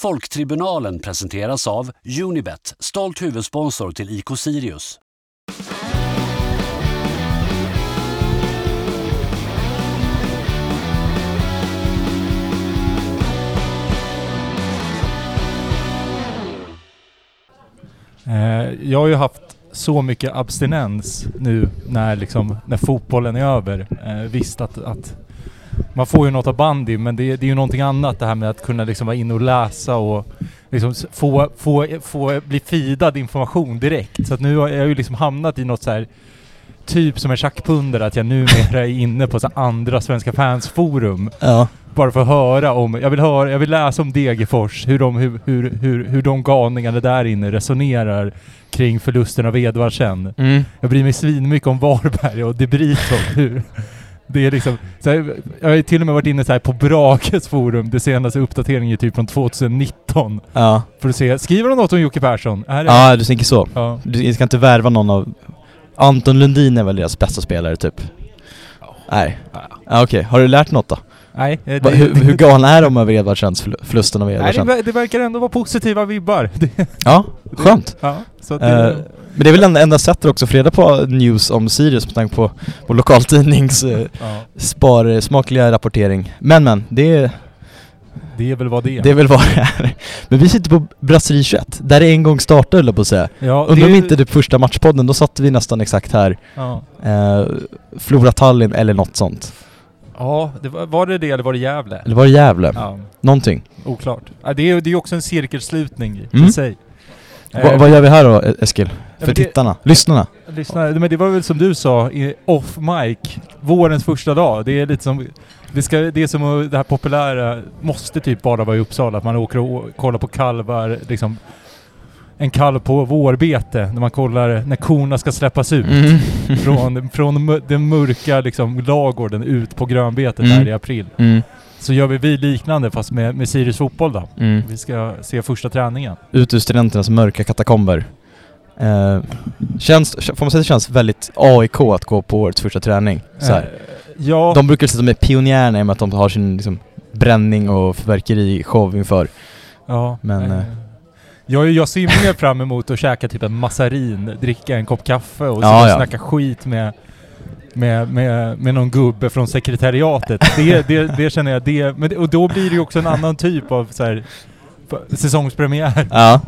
Folktribunalen presenteras av Unibet, stolt huvudsponsor till IK Sirius. Eh, jag har ju haft så mycket abstinens nu när, liksom, när fotbollen är över. Eh, visst att, att man får ju något av bandy men det, det är ju någonting annat det här med att kunna liksom vara inne och läsa och liksom få, få, få bli feedad information direkt. Så att nu har jag ju liksom hamnat i något så här typ som en schackpundare att jag numera är inne på så andra Svenska fans forum Ja. bara för att höra om, jag vill höra, jag vill läsa om Degerfors, hur de, hur, hur, hur, hur de galningarna där inne resonerar kring förlusten av Edvardsen. Mm. Jag bryr mig svinmycket om Varberg och Debritov. Hur, det är liksom, så här, jag har ju till och med varit inne så här på Brages forum, det senaste uppdateringen är typ från 2019. Ja. För att se, skriver de något om Jocke Persson? Är det? Ja, du tänker så. Ja. Du ska inte värva någon av... Anton Lundin är väl deras bästa spelare typ? Nej. Ja, Okej, har du lärt något då? Nej, eh, Va, hur, hur galna är de över Edvardsens, förlu- förlusten av Nej, det, Edvardsen? det verkar ändå vara positiva vibbar. Det, Ja, skönt. ja, så Eh, det, men det är väl enda, enda sättet också att få reda på news om Sirius med tanke på, på lokaltidnings eh, ja, spar, smakliga rapportering. Men men, det, är- det är väl vad det är. det är väl vad det är. Men vi sitter på Brasserie 21, där det en gång startade höll jag på att säga. ja, Undrar om är- inte det första matchpodden, då satt vi nästan exakt här. Ja. Eh, Flora Tallinn eller något sånt. Ja, det var, var det det eller var det Gävle? Eller var det Gävle? Ja, Någonting. oklart. Ja, det är ju det är också en cirkelslutning i Mm. sig. Va, Eh, vad gör vi här då E- Eskil? För det- tittarna? Lyssnarna? Lyssna, men det var väl som du sa, off mic, vårens första dag. Det är lite som, det, ska, det är som det här populära, måste typ bara vara i Uppsala, att man åker och kollar på kalvar, liksom en kalv på vårbete, när man kollar när korna ska släppas ut. Mm. Från, från den mörka liksom lagården ut på grönbetet Mm. där i april. Mm. Så gör vi, vi liknande fast med, med Sirius fotboll då. Mm. Vi ska se första träningen. Ut ur studenternas mörka katakomber. Eh, känns, får man säga att det känns väldigt AIK att gå på årets första träning? Så. Eh, ja, De brukar säga att de är pionjärerna i och med att de har sin liksom, bränning och fyrverkerishow inför. ja, men, eh, eh, jag, jag ser mer fram emot att käka typ en massarin, dricka en kopp kaffe och Ja, ja, snacka skit med, med, med, med någon gubbe från sekretariatet. Det, det, det känner jag, det, men det, och då blir det ju också en annan typ av så här, säsongspremiär. Ja.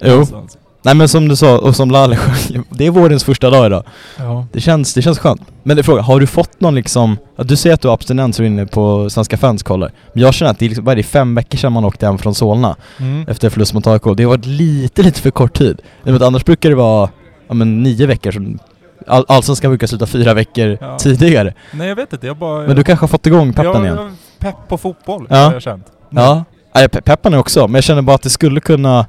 Jo. Någonstans. Nej men som du sa, och som Lalle sjöng, det är vårens första dag idag. Ja. Det känns, det känns skönt. Men det är frågan, har du fått någon liksom, du säger att du har abstinens och är inne på Svenska fans kollar. Men jag känner att det är liksom, vad är det, fem veckor sedan man åkte hem från Solna Mm. efter förlust mot AIK. Det har varit lite, lite för kort tid. Att annars brukar det vara, ja men nio veckor som All, Allsvenskan brukar sluta fyra veckor Ja. tidigare. Nej jag vet inte, jag bara... Men du kanske har fått igång peppen jag, igen? pepp på fotboll Ja. har jag känt. Ja. ja jag pe- peppar nu också, men jag känner bara att det skulle kunna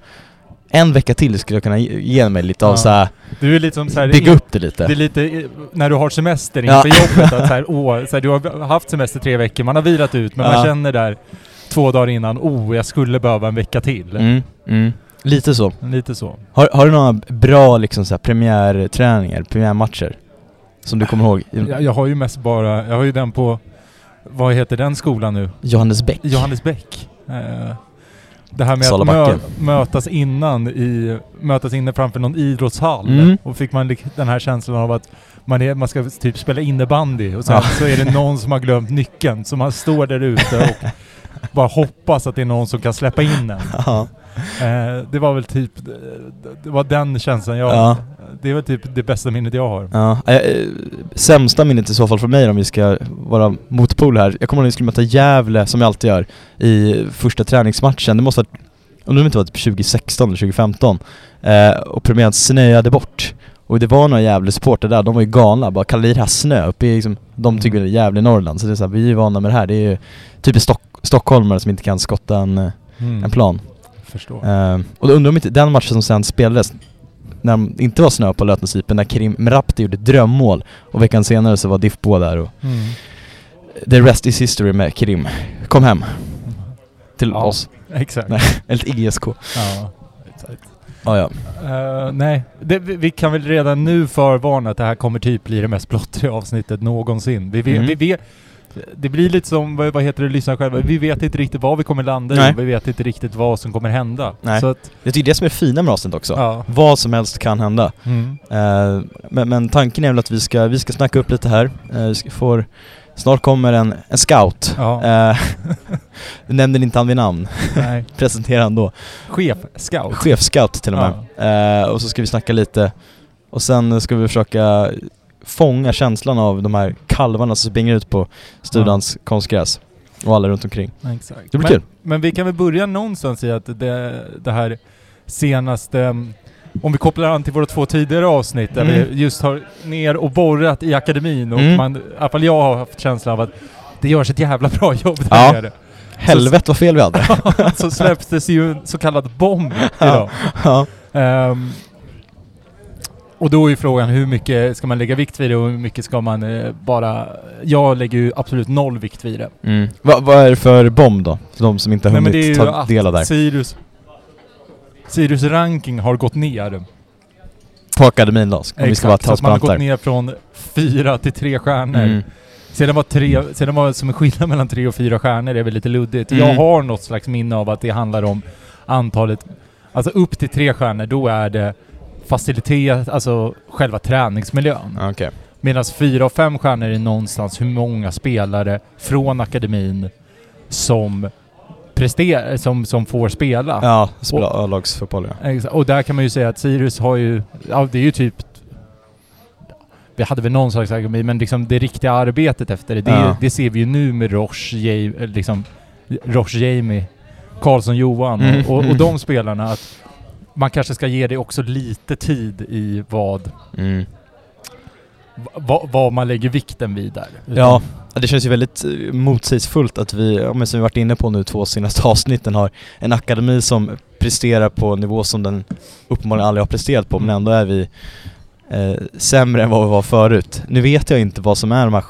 en vecka till skulle jag kunna ge ge mig lite av Ja. så här, Du är lite som så här, bygga upp det lite. Det är lite när du har semester Ja. inför jobbet, att så här, åh, så här, du har haft semester tre veckor, man har vilat ut, men Ja. man känner där två dagar innan, oh, jag skulle behöva en vecka till. Mm, mm. Lite så. Lite så. Har, har du några bra liksom så premiärträningar, premiärmatcher? Som du kommer ihåg? Jag, jag har ju mest bara, jag har ju den på, vad heter den skolan nu? Johannes Bäck? Johannesbäck. Eh, det här med att mö, mötas innan i, mötas inne framför någon idrottshall. Mm. Och fick man den här känslan av att man, är, man ska typ spela innebandy och sen Ja. så är det någon som har glömt nyckeln. Så man står där ute och bara hoppas att det är någon som kan släppa in en. Ja. Eh, det var väl typ, det, det var den känslan jag... Ja. Det är väl typ det bästa minnet jag har. Ja, eh, sämsta minnet i så fall för mig om vi ska vara motpol här. Jag kommer ihåg när vi skulle möta Gävle, som jag alltid gör, i första träningsmatchen. Det måste ha om det inte var typ 2016 eller 2015. Eh, och premiären snöade bort. Och det var några Gävle-supporter där, de var ju galna. Bara kallade det här snö uppe i liksom, de tycker det är i Norrland. Så det är så här, vi är vana med det här. Det är ju typ Stock stockholmare som inte kan skotta en, eh, Mm. en plan. Förstår. Eh, och då undrar om inte den matchen som sen spelades när det inte var snö på Lötnäsvipen, när Karim Mrapti gjorde drömmål och veckan senare så var Diffbo där och Mm. the rest is history med Karim. Kom hem till Ja. oss. Exakt. Nej, eller ISK. Ja, exakt. Ah, ja. Eh, nej, det, vi, vi kan väl redan nu förvarna att det här kommer typ bli det mest plottriga avsnittet någonsin. Vi vet, Mm. vi det blir lite som, vad heter det, lyssna själva. Vi vet inte riktigt vad vi kommer landa Nej. i. Vi vet inte riktigt vad som kommer hända. Nej. Så att, Jag tycker det som är fina med avsnittet också. ja. Vad som helst kan hända. Mm. Eh, men, men tanken är väl att vi ska, vi ska snacka upp lite här. Eh, vi ska, får, snart kommer en, en scout. Ja. Eh, vi nämner inte han vid namn. Nej. Presentera han då. Chef, scout. Chefscout till och med. Eh, och så ska vi snacka lite. Och sen ska vi försöka fånga känslan av de här kalvarna som springer ut på Studans konstgräs. Och alla runt omkring. Exakt. Det blir men, kul. Men vi kan väl börja någonstans i att det, det här senaste, mm, om vi kopplar an till våra två tidigare avsnitt där Mm. vi just har ner och borrat i akademin och Mm. man, i alla fall jag har haft känslan av att det görs ett jävla bra jobb där Ja. nere. Helvete vad fel vi hade. så släpptes ju en så kallad bomb idag. ja. Ehm, och då är ju frågan hur mycket ska man lägga vikt vid det och hur mycket ska man eh, bara... Jag lägger ju absolut noll vikt vid det. mm. Va, vad är det för bomb då? För de som inte har Nej, det hunnit ju ta del av där. Sirius... Sirius ranking har gått ner. På akademin då, om vi ska vara så man har gått ner från fyra till tre stjärnor. Mm. Sedan var, tre, sedan var som en skillnad mellan tre och fyra stjärnor det är väl lite luddigt. Mm. Jag har något slags minne av att det handlar om antalet... Alltså upp till tre stjärnor, då är det facilitet, alltså själva träningsmiljön. Ja, Okej. Medan fyra och fem stjärnor är någonstans hur många spelare från akademin som presterar, som, som får spela. Ja, spela A-lagsfotboll ja. Och där kan man ju säga att Sirius har ju, ja det är ju typ vi hade väl någon slags akademi, men liksom det riktiga arbetet efter det, det, Ja. det ser vi ju nu med Roche, Jam- eller liksom Roche Jamie, Karlsson Johan Mm, och, och de spelarna. Att man kanske ska ge det också lite tid i vad, Mm. vad, vad man lägger vikten vid där. Ja, det känns ju väldigt eh, motsägelsefullt att vi, men som vi varit inne på nu två senaste avsnitten, har en akademi som presterar på en nivå som den uppenbarligen aldrig har presterat på, men Mm. ändå är vi eh, sämre än vad vi var förut. Nu vet jag inte vad som är de här,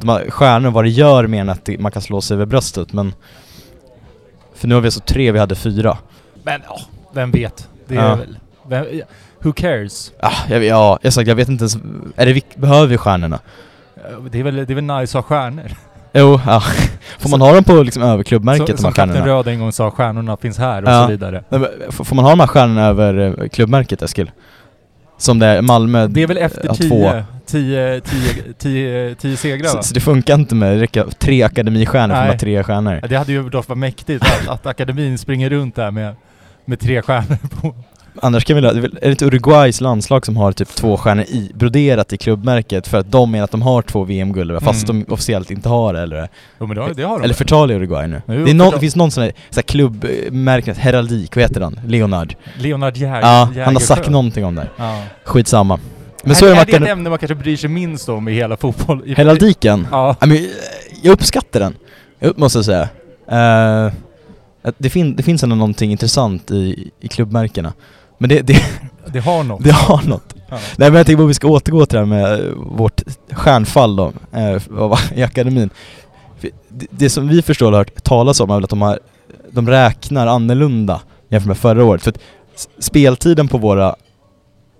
de här stjärnorna, vad det gör mer än att det, man kan slå sig över bröstet, men för nu har vi alltså tre, vi hade fyra. Men ja, vem vet? Det Ja. är väl... Vem, ja, who cares? Ah, jag, ja, jag sagt, jag vet inte ens, är det, behöver vi stjärnorna? Eh, Det är väl, det är väl nice att ha stjärnor? Jo, ja. Får man ha dem på liksom över Så, de här som stjärnorna? Röd en gång sa, stjärnorna finns här och Ja. så vidare. Får får man ha de här stjärnorna över eh, klubbmärket Eskil? Som det är Malmö Det är väl efter har tio, tio, tio, tio, tio segrar så, va? så det funkar inte med, det räcker tre akademistjärnor för att tre stjärnor. Ja, Det hade ju dock varit mäktigt att, att akademin springer runt där med, med tre stjärnor på. Annars kan vi, det är det inte Uruguays landslag som har typ två stjärnor i, broderat i klubbmärket för att de menar att de har två VM-guld fast Mm. de officiellt inte har det eller? Jo men det har, det har de Eller väl? förtalar Uruguay nu? Jo, det, är någon, förtal. det finns någon sån här, så här heraldik, vad heter han? Leonard? Leonard Jäger, Ja, han har sagt någonting om det. Ja. Skitsamma. Men är, så är det är det ett ämne man kanske bryr sig minst om i hela fotboll? I- heraldiken. Ja. Ja, men, eh, jag uppskattar den, jag måste jag säga. Att det, fin det finns ändå någonting intressant i, i klubbmärkena. Men det, det, Det har något. det har något. Ja. Nej men jag tänker på att vi ska återgå till det här med eh, vårt stjärnfall då, av- i akademin. Det, det som vi förstår och har hört talas om är väl att de, har, de räknar annorlunda jämfört med förra året. För att speltiden på våra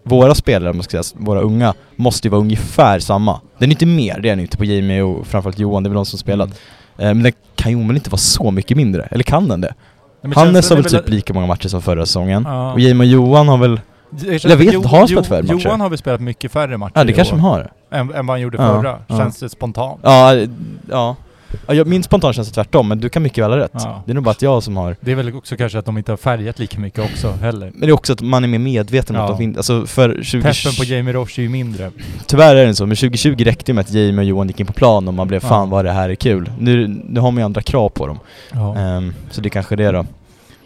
våra spelare, man ska säga, våra unga, måste ju vara ungefär samma. Den är inte mer, det är den inte på Jamie och framförallt Johan, det är väl de som spelat. Mm. Eh, Men den kan ju omöjligt inte vara så mycket mindre, eller kan den det? Nej, Hannes har väl typ lika många matcher som förra säsongen. Ja. Och Jamie och Johan har väl, känns- Jag vet inte, har han spelat färre matcher? Johan har väl spelat mycket färre matcher ja det kanske de har. än, än vad han gjorde Ja, förra. ja. Känns det spontant. Ja, ja. Ja jag, min spontant känns det tvärtom, men du kan mycket väl ha rätt. Ja. Det är nog bara att jag som har... Det är väl också kanske att de inte har färgat lika mycket också heller. Men det är också att man är mer medveten om Ja. att de finns... Alltså för 20... Peppen på Jamie Roche är ju mindre. Tyvärr är det så, men 2020 räckte det med att Jamie och Johan gick in på plan och man blev Ja. fan vad det här är kul. Nu, nu har man ju andra krav på dem. Ja. Ehm, så det är kanske det då.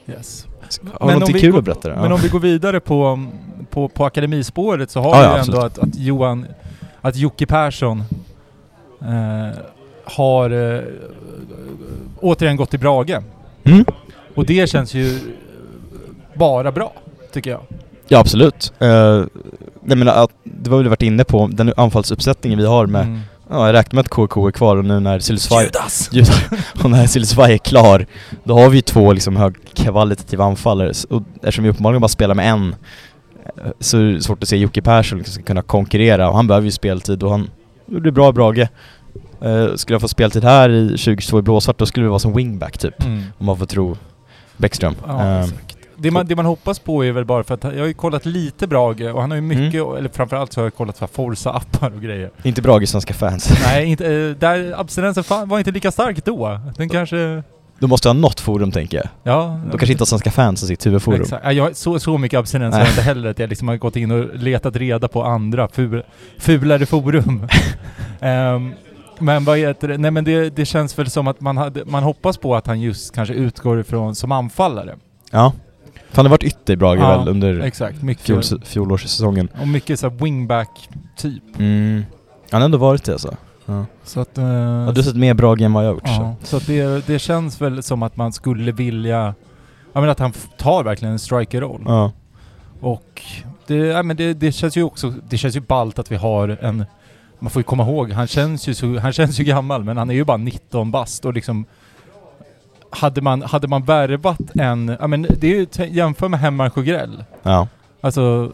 Yes. Har Men om någonting vi kul går- att berätta? Men om vi går vidare på, på, på akademispåret så har Ja, vi ändå att, att Johan, att Jocke Persson eh, har eh, återigen gått till Brage. Mm? Och det känns ju bara bra, tycker jag. Ja absolut. Uh, jag menar att, det var väl varit inne på, den anfallsuppsättningen vi har med, Mm. ja jag räknar med att KK är kvar och nu när Sylsvaj Judas! Judas. och när Sylsvaj är klar, då har vi ju två liksom högkvalitativa anfallare. Och eftersom vi uppenbarligen bara spelar med en, eh, så är det svårt att se Jocke Persson liksom kunna konkurrera och han behöver ju speltid och han gjorde bra i Brage. Eh, skulle jag få speltid här i 2022 i blåsvart då skulle det vara som wingback typ. Mm. Om man får tro Bäckström. Ja, Eh. Det man, det man hoppas på är väl bara för att jag har ju kollat lite Brage och han har ju mycket, eller framförallt så har jag kollat här Forza-appar och grejer. inte Brage i Svenska fans. Nej, inte, eh, där abstinensen var inte lika stark då. Den kanske... Då måste ha något forum tänker jag. Ja. De kanske inte har Svenska fans som sitt huvudforum. Exakt. Ja, jag, så, så mycket abstinens har jag inte heller att jag liksom har gått in och letat reda på andra ful, fulare forum. Ehm, men vad heter det? Nej men det, det känns väl som att man, hade, man hoppas på att han just kanske utgår ifrån som anfallare. Ja. För han har varit ytter i Brage Ja, väl under Exakt, mycket. fjol, fjolårssäsongen. Och mycket så här wingback typ. Mm. Han har ändå varit det alltså. Ja. Så att... eh, Ja, du har sett mer Brage än vad jag har gjort ja, så att det, det känns väl som att man skulle vilja... Jag menar att han tar verkligen en strikerroll. så. Ja. Och det, ja, men det, det känns ju också, det känns ju ballt att vi har en, man får ju komma ihåg, han känns ju, så, han känns ju gammal men han är ju bara 19 bast och liksom hade man, hade man värvat en, ja men det är ju, jämför med Hemmar Sjögrell. ja. Alltså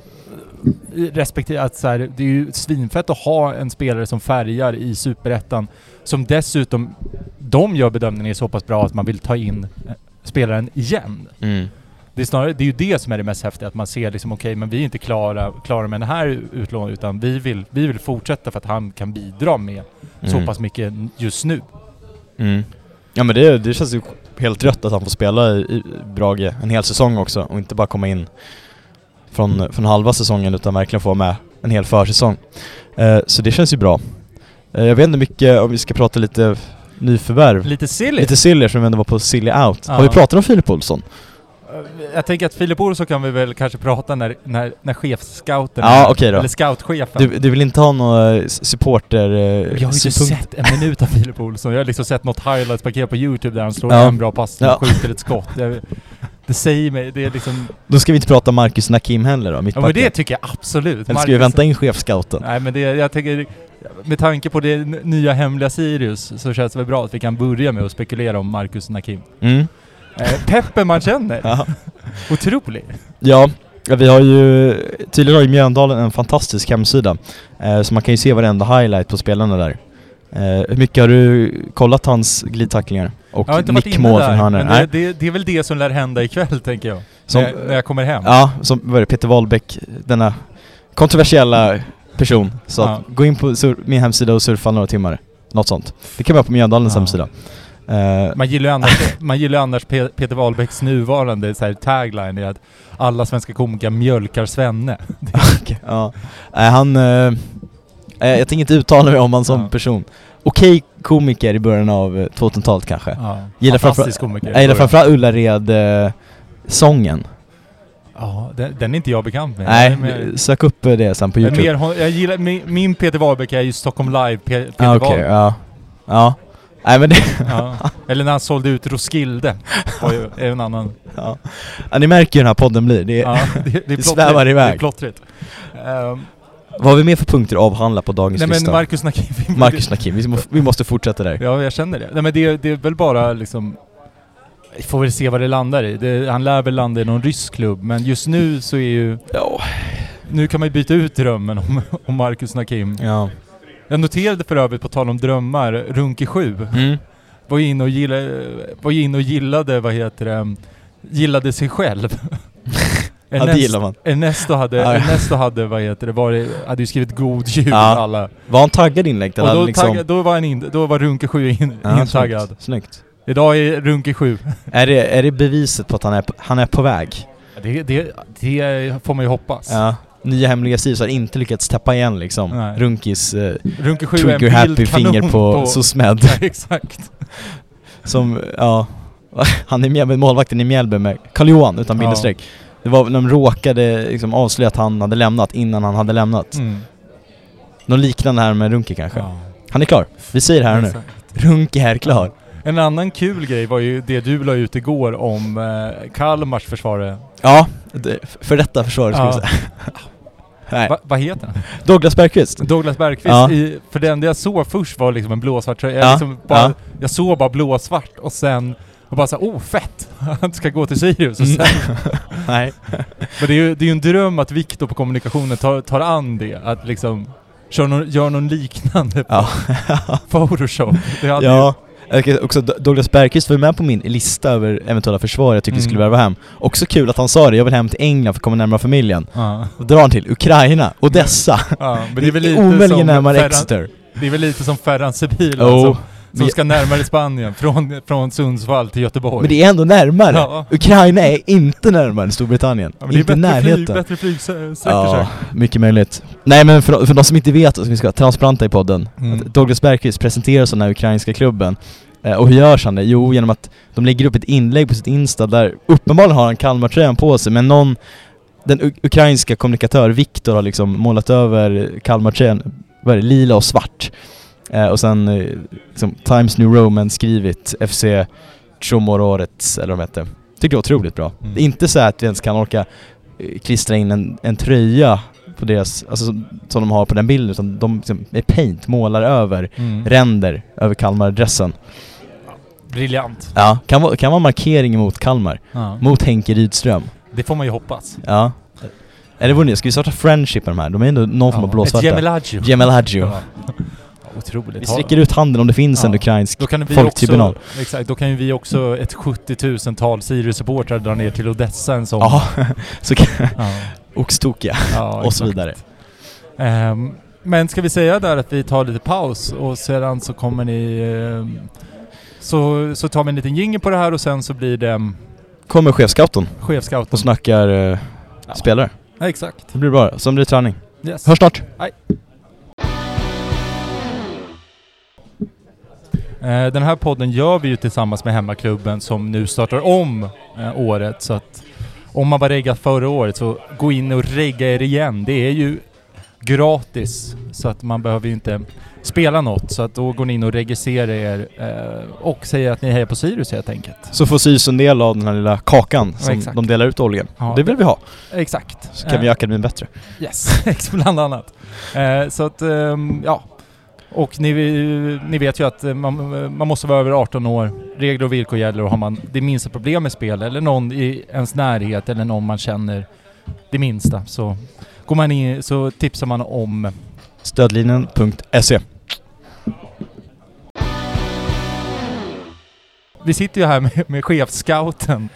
respektive att så här, det är ju svinfett att ha en spelare som färgar i Superettan som dessutom, de gör bedömningen är så pass bra att man vill ta in eh, spelaren igen. Mm. Det är snarare, det är ju det som är det mest häftiga, att man ser liksom okej, men vi är inte klara, klara med den här utlåningen utan vi vill, vi vill fortsätta för att han kan bidra med så Mm. pass mycket just nu. Mm. Ja men det, det känns ju helt rätt att han får spela i, i Brage en hel säsong också och inte bara komma in från, från halva säsongen utan verkligen få med en hel försäsong. Eh, så det känns ju bra. Eh, jag vet inte mycket om vi ska prata lite nyförvärv. Lite silly! Lite Silly som vi ändå var på Silly Out. Ja. Har vi pratat om Filip Olsson? Jag tänker att Filip Olsson kan vi väl kanske prata när, när, när chefscouten Ja, då. Eller scoutchefen. Du, du vill inte ha några eh, supporter... eh, jag har ju inte sett en minut av Filip Olsson. Jag har liksom sett något highlights-paket på Youtube där han slår Ja. en bra passning och Ja. skjuter ett skott. Jag, det säger mig, det är liksom... Då ska vi inte prata Marcus Nakim heller då, Ja mittbacken. men det tycker jag absolut. Eller ska vi Marcus- vänta in chefscouten? Nej men det, jag tänker, med tanke på det nya hemliga Sirius så känns det väl bra att vi kan börja med att spekulera om Marcus Nakim. Mm. Eh, peppen man känner! Ja. Otrolig! Ja, vi har ju, tydligen har ju Mjöndalen en fantastisk hemsida. Eh, så man kan ju se varenda highlight på spelarna där. Eh, hur mycket har du kollat hans glidtacklingar? Och Jag har inte varit inne nickmål från där, hörnor? det, det, det är väl det som lär hända ikväll tänker jag. Som- när, när jag kommer hem. Ja, som vad är det, Peter Wahlbeck, denna kontroversiella person. Så Ja. att gå in på sur- min hemsida och surfa några timmar. Något sånt. Det kan vara på Mjöndalens Ja. hemsida. Eh, Man gillar ju annars, man gillar annars Pe- Peter Wahlbecks nuvarande så här, tagline är att alla svenska komiker mjölkar Svenne. okej, ja. Nej, han... eh, jag tänker inte uttala mig om han som Ja. person. Okej komiker i början av eh, 2000-talet kanske. Ja. Gillar Fantastisk komiker. Jag gillar framförallt Ullared-sången. Ja, den, den är inte jag bekant med. Nej, mer- sök upp det sen på youtube. mer, jag gillar, min, min Peter Wahlbeck är ju Stockholm Live, Pe, Peter ah, Okej, Wahlbeck. ja. Ja. Nej men det... Ja. Eller när han sålde ut Roskilde. var ju är en annan. ja. ja. Ni märker ju hur den här podden blir. Det Ja, det, det, plottrigt. svävar iväg. Det är plottrigt. Ehm, Vad har vi mer för punkter att avhandla på dagens nej men lista? Marcus Nakim. Marcus Nakim, vi, må, vi måste fortsätta där. Ja, jag känner det. Nej men det, det är väl bara liksom... Vi får väl se vad det landar i. Det, han lär väl landa i någon rysk klubb, men just nu så är ju... Ja. Nu kan man ju byta ut drömmen om, om Marcus Nakim. ja. Jag noterade för övrigt, på tal om drömmar, Runke 7 Mm. var ju inne och gillade, var inne och gillade, vad heter det, gillade sig själv. Ja det gillar man. Ernesto hade, Ja, ja. Ernesto hade, vad heter det, varit, hade ju skrivit god jul Ja. alla. Var han taggad inlägg? Och då, liksom... då var han in, då var Runke 7 in, Ja, intaggad. Snyggt. snyggt. Idag är Runke 7. Är det, är det beviset på att han är han är på väg? Det, det, det får man ju hoppas. Ja. Nya hemliga Sirius har inte lyckats täppa igen liksom. Nej. Runkis eh, Runke 7 är en trigger happy finger kanon på, SOSMED. Ja, exakt. Som, ja, han är med, med målvakten i Mjällby med Karl-Johan utan Ja. bindestreck. Det var när de råkade liksom avslöja att han hade lämnat innan han hade lämnat. Mm. Något liknande här med Runke kanske. Ja. Han är klar. Vi säger det här nu. Exakt. Runke är klar. En annan kul grej var ju det du la ut igår om eh, Kalmars försvarare. Ja, för detta försvaret skulle Ja. jag säga. Nej. Va, vad heter han? Douglas Bergqvist. Douglas Bergqvist. Ja. I, för den det jag såg först var liksom en blåsvart tröja. Jag, Ja, liksom bara, ja. jag såg bara blåsvart och sen och bara såhär, oh fett! Han ska gå till Sirius och Mm. sen... Nej. Men det är ju det är ju en dröm att Viktor på kommunikationen tar, tar an det. Att liksom Kör någon, gör någon liknande på. Photoshop. Det hade ja. Jag kan Också Douglas Bergqvist var med på min lista över eventuella försvar jag tycker vi skulle Mm. värva hem. Också kul att han sa det, jag vill hem till England för att komma närmare familjen. ju... Ja. Då drar han till Ukraina, Odessa. Ja, men det är väl lite omöjligen som närmare Exeter. Det är väl lite som Ferran Sebila Jo, som, som ska närmare Spanien, från, från Sundsvall till Göteborg. Men det är ändå närmare. Ja. Ukraina är inte närmare Storbritannien. Ja, men det är inte närheten. Flyg, bättre flygsträckor Ja, mycket möjligt. Nej men för, för de som inte vet, så vi ska vara transparenta i podden. Mm. Att Douglas Bergqvist presenteras av den här ukrainska klubben. Eh, och hur görs han det? Jo, genom att de lägger upp ett inlägg på sitt Insta där uppenbarligen har han Kalmar-tröjan på sig, men någon den ukrainska kommunikatör Viktor har liksom målat över Kalmar-tröjan, vad är det, lila och svart. Eh, och sen eh, liksom, Times New Roman skrivit FC Chomororets, eller vad de hette. Tycker det var otroligt bra. Mm. Det är inte så att vi ens kan orka eh, klistra in en, en tröja på deras, alltså som, som de har på den bilden, utan de liksom, med paint målar över Mm. ränder över Kalmar-dressen. Briljant. Ja, kan vara, kan vara markering mot Kalmar. Ja. Mot Henke Rydström. Det får man ju hoppas. Ja. Eller vore det, ska vi starta friendship med de här? De är ändå någon form av Ett blåsvarta. Gemelagio. Gemelagio. Ja. Otroligt. Vi sträcker ut handen om det finns en Ja. ukrainsk Då kan vi folktribunal. också, exakt, då kan ju vi också, ett 70 000-tal Sirius-supportrar dra ner till Odessa en sommar. Ja, så kan, Ja. Ja, och så vidare. Ehm, men ska vi säga där att vi tar lite paus och sedan så kommer ni... ehm, så, så tar vi en liten jingel på det här och sen så blir det um, Kommer chefscouten chefscouten. och snackar Ja. spelare. Ja, exakt. Det blir bra, som blir träning. Yes. Hörs snart! Eh, Den här podden gör vi ju tillsammans med hemmaklubben som nu startar om eh, året så att om man var reggad förra året så gå in och regga er igen. Det är ju gratis så att man behöver ju inte spela något så att då går ni in och registrerar er eh, och säger att ni hejar på Sirius helt enkelt. Så får Sys en del av den här lilla kakan som exakt. de delar ut årligen. Ja. Det vill vi ha. Exakt. Så kan vi göra akademin bättre. Yes, bland annat. Eh, så att, ehm, ja. Och ni, ni vet ju att man, man måste vara över 18 år. Regler och villkor gäller och har man det minsta problem med spel eller någon i ens närhet eller någon man känner det minsta så går man in så tipsar man om Stödlinjen.se Vi sitter ju här med, med chefscouten.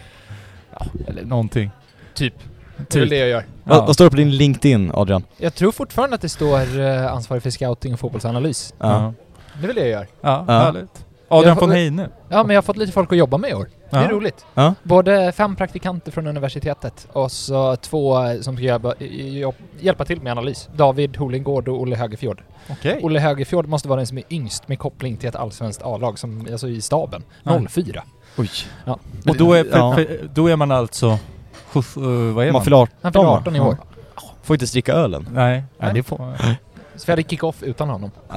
Ja, eller någonting. Typ. Det är Typ. det jag gör. Ja. vad står det på din LinkedIn, Adrian? Jag tror fortfarande att det står eh, ansvarig för scouting och fotbollsanalys. Ja. Det är väl det jag gör. Ja, Ja. härligt. Adrian von Heine. Ja, men jag har fått lite folk att jobba med i år. Det är roligt. Ja. Både fem praktikanter från universitetet och så två som ska jobba, jobb, hjälpa till med analys. David Holingård och Olle Högerfjord. Okej. Olle Högerfjord måste vara den som är yngst med koppling till ett allsvenskt A-lag, som, alltså i staben. Ja. 04. Oj. Ja. Och då är, för, för, då är man alltså... sjut- eh, vad är Man man? fyller 18 Han fyller va? 18 i år. Får inte dricka ölen. Nej, nej Nej. det får Så vi hade kick-off utan honom.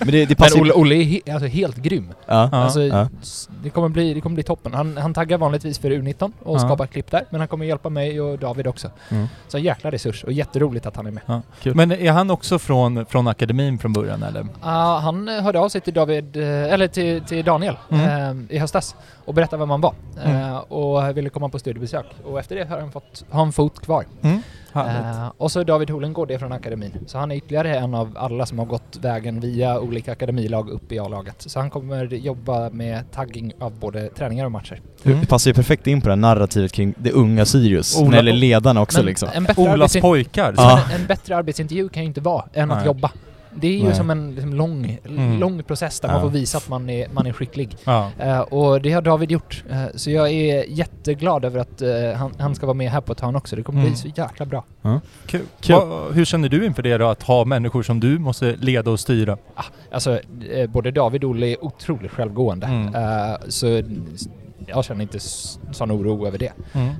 Men det, det passar Men Olle, Olle är he, alltså helt grym. Ja. Alltså, Ja. det, kommer bli, det kommer bli toppen. Han, han taggar vanligtvis för U19 och Ja. skapar klipp där, men han kommer hjälpa mig och David också. Mm. Så en jäkla resurs och jätteroligt att han är med. Ja, Kul. Men är han också från, från akademin från början eller? Ah, han hörde av sig till David, eh, eller till, till Daniel Mm. eh, i höstas och berättade vem han var Mm. eh, och ville komma på studiebesök. Och efter det har han fått ha en fot kvar. Eh, och så David Holengård är från akademin. Så han är ytterligare en av alla som har gått vägen via olika akademilag upp i A-laget. Så han kommer jobba med tagging av både träningar och matcher. Mm. Det passar ju perfekt in på det här narrativet kring det unga Sirius. Ola- när det gäller ledarna också Men liksom. en bättre, Olas pojkar. Ja. men en bättre arbetsintervju kan ju inte vara än att Nej. jobba. Det är ju Nej. som en liksom, lång, Mm. lång process där Ja. man får visa att man är, man är skicklig. Ja. Eh, och det har David gjort. Eh, så jag är jätteglad över att eh, han, han ska vara med här på ett hörn också. Det kommer Mm. bli så jäkla bra. Kul. Kul. Va, hur känner du inför det då, att ha människor som du måste leda och styra? Alltså, eh, både David och Olle är otroligt självgående. Mm. Så jag känner inte sån oro över det.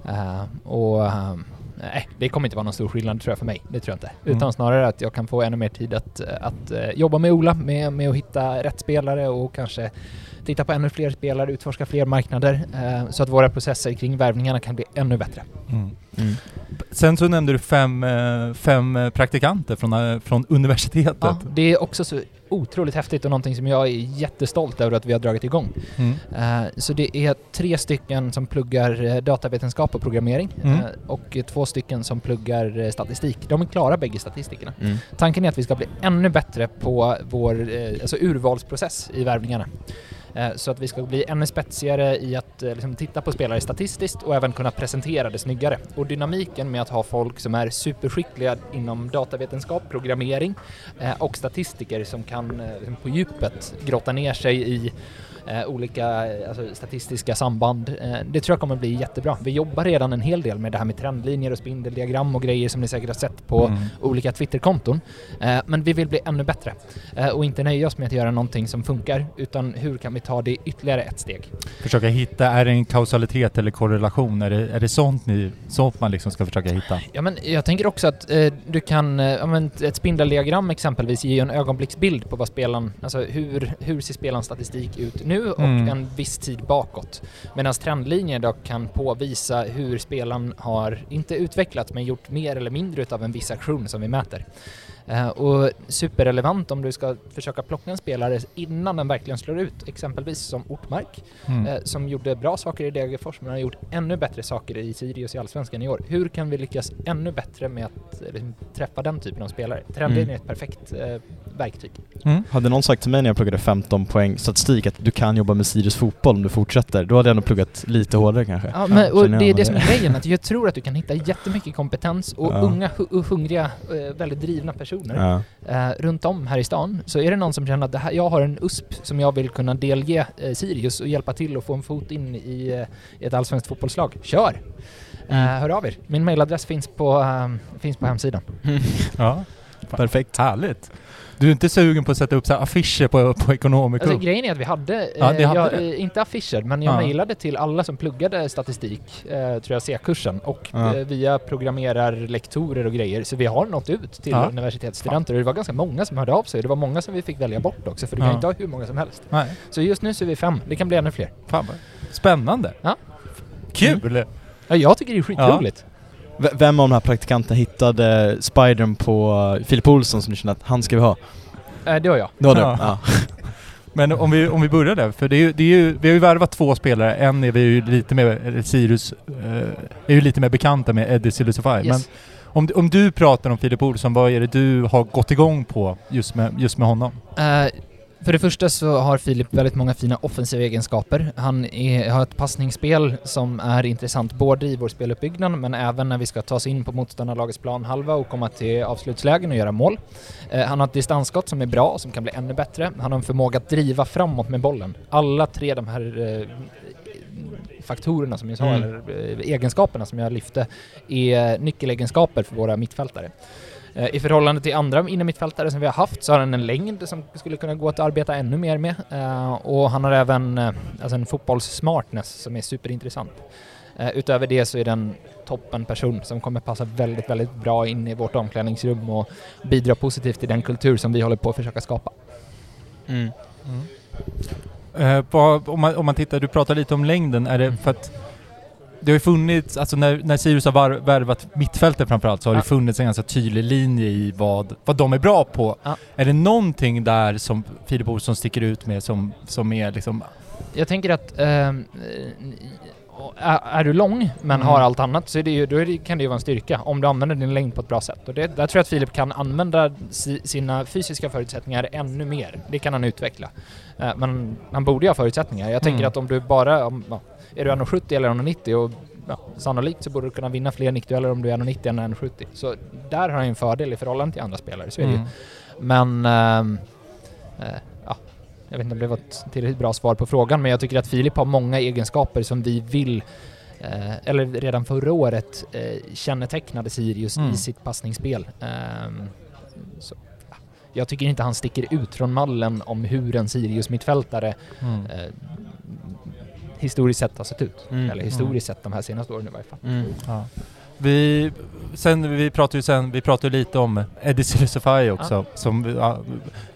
Eh, och eh, nej, det kommer inte vara någon stor skillnad tror jag för mig. Det tror jag inte. Mm. Utan snarare att jag kan få ännu mer tid att, att eh, jobba med Ola, med, med att hitta rätt spelare och kanske titta på ännu fler spelare, utforska fler marknader eh, så att våra processer kring värvningarna kan bli ännu bättre. Mm. Mm. Sen så nämnde du fem, eh, fem eh, praktikanter från, eh, från universitetet. Ja, det är också så otroligt häftigt och någonting som jag är jättestolt över att vi har dragit igång. Mm. Så det är tre stycken som pluggar datavetenskap och programmering Mm. och två stycken som pluggar statistik. De är klara bägge statistikerna. Mm. Tanken är att vi ska bli ännu bättre på vår alltså urvalsprocess i värvningarna. Eh, Så att vi ska bli ännu spetsigare i att eh, liksom, titta på spelare statistiskt och även kunna presentera det snyggare. Och dynamiken med att ha folk som är superskickliga inom datavetenskap, programmering eh, och statistiker som kan liksom, på djupet grotta ner sig i olika alltså, statistiska samband. Det tror jag kommer bli jättebra. Vi jobbar redan en hel del med det här med trendlinjer och spindeldiagram och grejer som ni säkert har sett på Mm. olika Twitterkonton. Men vi vill bli ännu bättre och inte nöja oss med att göra någonting som funkar utan hur kan vi ta det ytterligare ett steg? Försöka hitta, är det en kausalitet eller korrelation? Är det, är det sånt, ni, sånt man liksom ska försöka hitta? Ja, men jag tänker också att eh, du kan, eh, ett spindeldiagram exempelvis ger ju en ögonblicksbild på vad spelaren, alltså hur, hur ser spelarens statistik ut nu och Mm. en viss tid bakåt. Medan trendlinjer då kan påvisa hur spelaren har, inte utvecklats, men gjort mer eller mindre utav en viss aktion som vi mäter. Eh, och superrelevant om du ska försöka plocka en spelare innan den verkligen slår ut, exempelvis som Ortmark. Mm. eh, som gjorde bra saker i Degerfors men har gjort ännu bättre saker i Sirius i Allsvenskan i år. Hur kan vi lyckas ännu bättre med att träffa den typen av spelare? Trendlinjen Mm. är ett perfekt eh, verktyg. Mm. Hade någon sagt till mig när jag pluggade 15 poäng statistik att du kan jobba med Sirius fotboll om du fortsätter, då hade jag nog pluggat lite hårdare kanske. Ja, men, och det är det som är grejen, att jag tror att du kan hitta jättemycket kompetens och Ja. unga, hungriga, väldigt drivna personer Ja. eh, runt om här i stan. Så är det någon som känner att det här, jag har en USP som jag vill kunna delge eh, Sirius och hjälpa till att få en fot in i eh, ett allsvenskt fotbollslag. Kör! Mm. hör av er. Min mailadress finns på, finns på hemsidan. Ja. Perfekt. Härligt. Du är inte sugen på att sätta upp så affischer på, på Ekonomico? Alltså grejen är att vi hade, Ja, eh, hade jag, eh, inte affischer, men jag Ja. mejlade till alla som pluggade statistik, eh, tror jag C-kursen, och Ja. eh, via programmerarlektorer och grejer. Så vi har nått ut till Ja. universitetsstudenter och det var ganska många som hörde av sig. Det var många som vi fick välja bort också, för du kan inte ha hur många som helst. Nej. Så just nu så är vi fem, det kan bli ännu fler. Fan spännande. Ja. Kul! Ja, jag tycker det är skitroligt. Vem av de här praktikanterna hittade Spidern på uh, Filip Olsson som du kände att han ska vi ha? Eh, det var jag. Det var du? Ja. Ja. Men om vi, om vi börjar där, för det är ju, det är ju, vi har ju värvat två spelare. En är vi ju lite mer, Sirius, eh, är ju lite mer bekanta med, Eddie Silusify. Men Yes. om, om du pratar om Filip Olsson, vad är det du har gått igång på just med, just med honom? Eh, för det första så har Filip väldigt många fina offensiva egenskaper. Han är, har ett passningsspel som är intressant både i vår speluppbyggnad men även när vi ska ta oss in på motståndarlagets planhalva och komma till avslutslägen och göra mål. Eh, han har ett distansskott som är bra, som kan bli ännu bättre. Han har en förmåga att driva framåt med bollen. Alla tre de här eh, faktorerna som jag sa, Mm. eller eh, egenskaperna som jag lyfte, är nyckelegenskaper för våra mittfältare. Eh, I förhållande till andra innermittfältare som vi har haft så har han en längd som skulle kunna gå att arbeta ännu mer med. Eh, Och han har även eh, alltså en fotbollssmartness som är superintressant. Utöver det så är den toppen person som kommer passa väldigt, väldigt bra in i vårt omklädningsrum och bidra positivt till den kultur som vi håller på att försöka skapa. Mm. Eh, vad, om, man, om man tittar, du pratar lite om längden, är det för att det har ju funnits, alltså när, när Sirius har var, värvat mittfältet framförallt så har Ja. det funnits en ganska tydlig linje i vad, vad de är bra på. Ja. Är det någonting där som Filip Olsson sticker ut med som, som är liksom... Jag tänker att ehm, eh, är, du lång men Mm. har allt annat så det ju, det, kan det ju vara en styrka om du använder din längd på ett bra sätt. Och det, där tror jag att Filip kan använda si, sina fysiska förutsättningar ännu mer. Det kan han utveckla. Eh, men han borde ju ha förutsättningar. Jag tänker Mm. att om du bara, om, ja, är du 1,70 eller 1,90 och ja, sannolikt så borde du kunna vinna fler nickdueller om du är 1,90 än 1,70. Så där har han ju en fördel i förhållande till andra spelare, så är det ju. Mm. Men eh, ja, jag vet inte om det var ett tillräckligt bra svar på frågan, men jag tycker att Filip har många egenskaper som vi vill eh, eller redan förra året eh, kännetecknade Sirius Mm. i sitt passningsspel. Ehm, så, ja. Jag tycker inte han sticker ut från mallen om hur en Sirius-mittfältare Mm. Historiskt sett har sett ut. Mm. Eller historiskt sett de här senaste åren i varje fall. Mm. Ja. Vi, sen, vi pratade ju sen, vi pratade lite om Eddie Silisufaj också, som ja,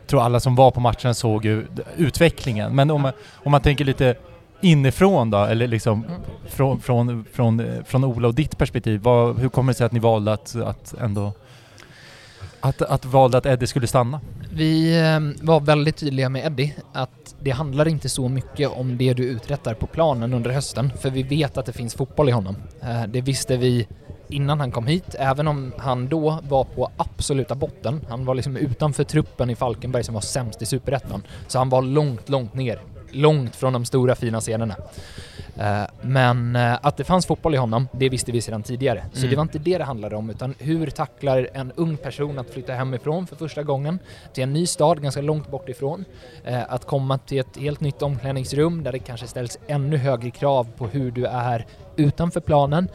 tror alla som var på matchen såg ju utvecklingen. Men om, man, om man tänker lite inifrån då, eller liksom Mm. från, från, från, eh, från Ola och ditt perspektiv, vad, hur kommer det sig att ni valde att, att ändå att, att valde att Eddie skulle stanna? Vi ehm, var väldigt tydliga med Eddie att det handlar inte så mycket om det du uträttar på planen under hösten, för vi vet att det finns fotboll i honom. Eh, det visste vi innan han kom hit, även om han då var på absoluta botten. Han var liksom utanför truppen i Falkenberg som var sämst i Superettan. Så han var långt, långt ner. Långt från de stora fina scenerna. Eh, Men eh, att det fanns fotboll i honom, det visste vi sedan tidigare. Så Mm. det var inte det det handlade om, utan hur tacklar en ung person att flytta hemifrån för första gången till en ny stad ganska långt bort ifrån. Eh, Att komma till ett helt nytt omklädningsrum där det kanske ställs ännu högre krav på hur du är utanför planen.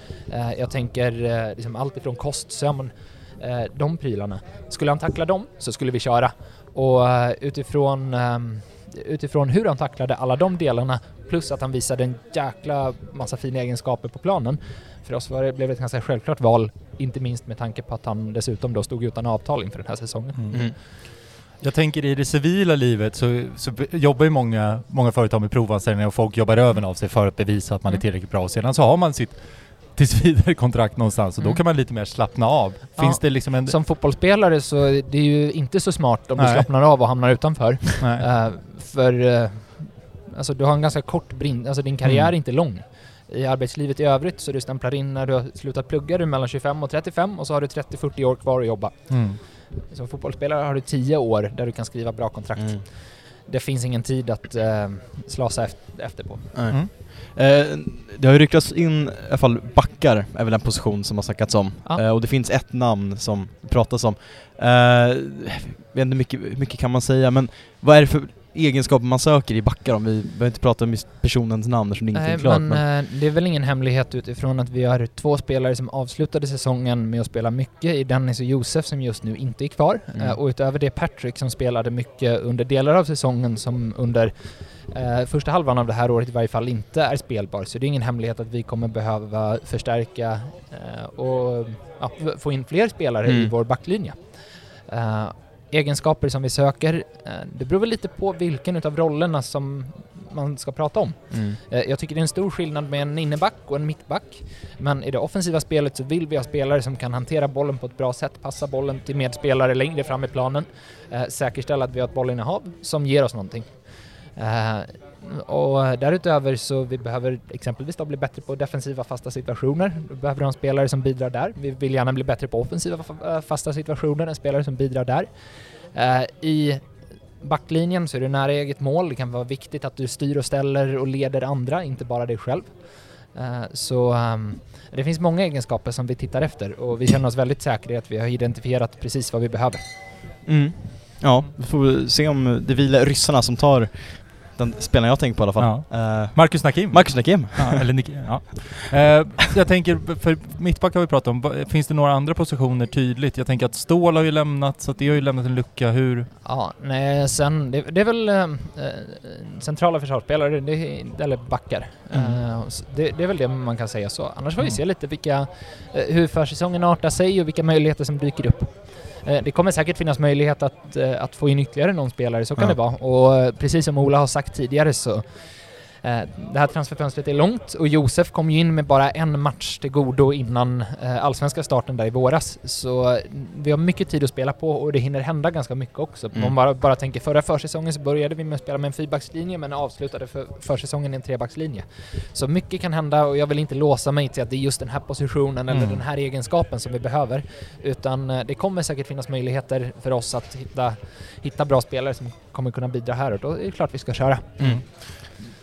Jag tänker liksom allt ifrån kost, sömn, de prylarna. Skulle han tackla dem så skulle vi köra. Och utifrån, ehm, utifrån hur han tacklade alla de delarna plus att han visade en jäkla massa fina egenskaper på planen. För oss var det, blev det ett ganska självklart val, inte minst med tanke på att han dessutom då stod utan avtal inför den här säsongen. Mm. Jag tänker i det civila livet så, så jobbar ju många, många företag med provanställningar och folk jobbar över av sig för att bevisa att man är Mm. tillräckligt bra. Och sedan så har man sitt tills vidare kontrakt någonstans och då Mm. kan man lite mer slappna av. Ja. Finns det liksom en... Som fotbollsspelare så är det ju inte så smart om du Nej. slappnar av och hamnar utanför. Nej. Eh, för eh, alltså du har en ganska kort brinn, alltså din karriär Mm. är inte lång. I arbetslivet i övrigt så du stämplar in när du har slutat plugga, du är mellan 25 och 35 och så har du 30-40 år kvar att jobba. Mm. Som fotbollsspelare har du 10 år där du kan skriva bra kontrakt. Mm. Det finns ingen tid att eh, slasa efter, på. Mm. Eh, det har ju ryktats in, i alla fall backar är väl en position som har snackats om. Ja. Eh, och det finns ett namn som pratas om. Eh, jag vet inte mycket, hur mycket kan man säga, men vad är det för egenskaper man söker i backar om vi behöver inte prata om personens namn eftersom ingenting är Nej, klart. men, Men, eh, det är väl ingen hemlighet utifrån att vi har två spelare som avslutade säsongen med att spela mycket i Dennis och Josef som just nu inte är kvar. Mm. Eh, och utöver det Patrick som spelade mycket under delar av säsongen som under eh, första halvan av det här året i varje fall inte är spelbar. Så det är ingen hemlighet att vi kommer behöva förstärka eh, och ja, få in fler spelare i Mm. vår backlinje. Eh, egenskaper som vi söker, eh, det beror väl lite på vilken utav rollerna som man ska prata om. mm. Eh, Jag tycker det är en stor skillnad med en inneback och en mittback. Men i det offensiva spelet så vill vi ha spelare som kan hantera bollen på ett bra sätt, passa bollen till medspelare längre fram i planen, eh, säkerställa att vi har ett bollinnehav som ger oss någonting. Eh, och därutöver så vi behöver exempelvis då bli bättre på defensiva fasta situationer. Då behöver vi ha en spelare som bidrar där. Vi vill gärna bli bättre på offensiva eh, fasta situationer, en spelare som bidrar där. Eh, I backlinjen så är du nära eget mål. Det kan vara viktigt att du styr och ställer och leder andra, inte bara dig själv. Så ehm, det finns många egenskaper som vi tittar efter och vi känner oss väldigt säkra i att vi har identifierat precis vad vi behöver. Mm. Ja, vi får se om det vilar ryssarna som tar den spelaren jag tänker på i alla fall. Eh, Marcus Nakim? Marcus Nakim. Ja, eller ja. Eh, jag tänker, för mittback har vi pratat om, finns det några andra positioner tydligt? Jag tänker att Stål har ju lämnat, så att det har ju lämnat en lucka. Hur? Ja, nej, sen, det, det är väl eh, centrala försvarsspelare, det, eller backar. Mm. Det, det är väl det man kan säga så. Annars får vi Mm. se lite vilka, hur försäsongen artar sig och vilka möjligheter som dyker upp. Eh, Det kommer säkert finnas möjlighet att, eh, att få in ytterligare någon spelare, så kan Ja. det vara. Och eh, precis som Ola har sagt tidigare så det här transferfönstret är långt och Josef kom ju in med bara en match till godo innan eh, allsvenska starten där i våras. Så eh, vi har mycket tid att spela på och det hinner hända ganska mycket också. Om Mm. man bara, bara tänker förra försäsongen så började vi med att spela med en fyrbackslinje men avslutade för försäsongen i en trebackslinje. Så mycket kan hända och jag vill inte låsa mig till att det är just den här positionen eller Mm. den här egenskapen som vi behöver. Utan eh, det kommer säkert finnas möjligheter för oss att hitta, hitta bra spelare som kommer kunna bidra här och då är det klart vi ska köra. Mm.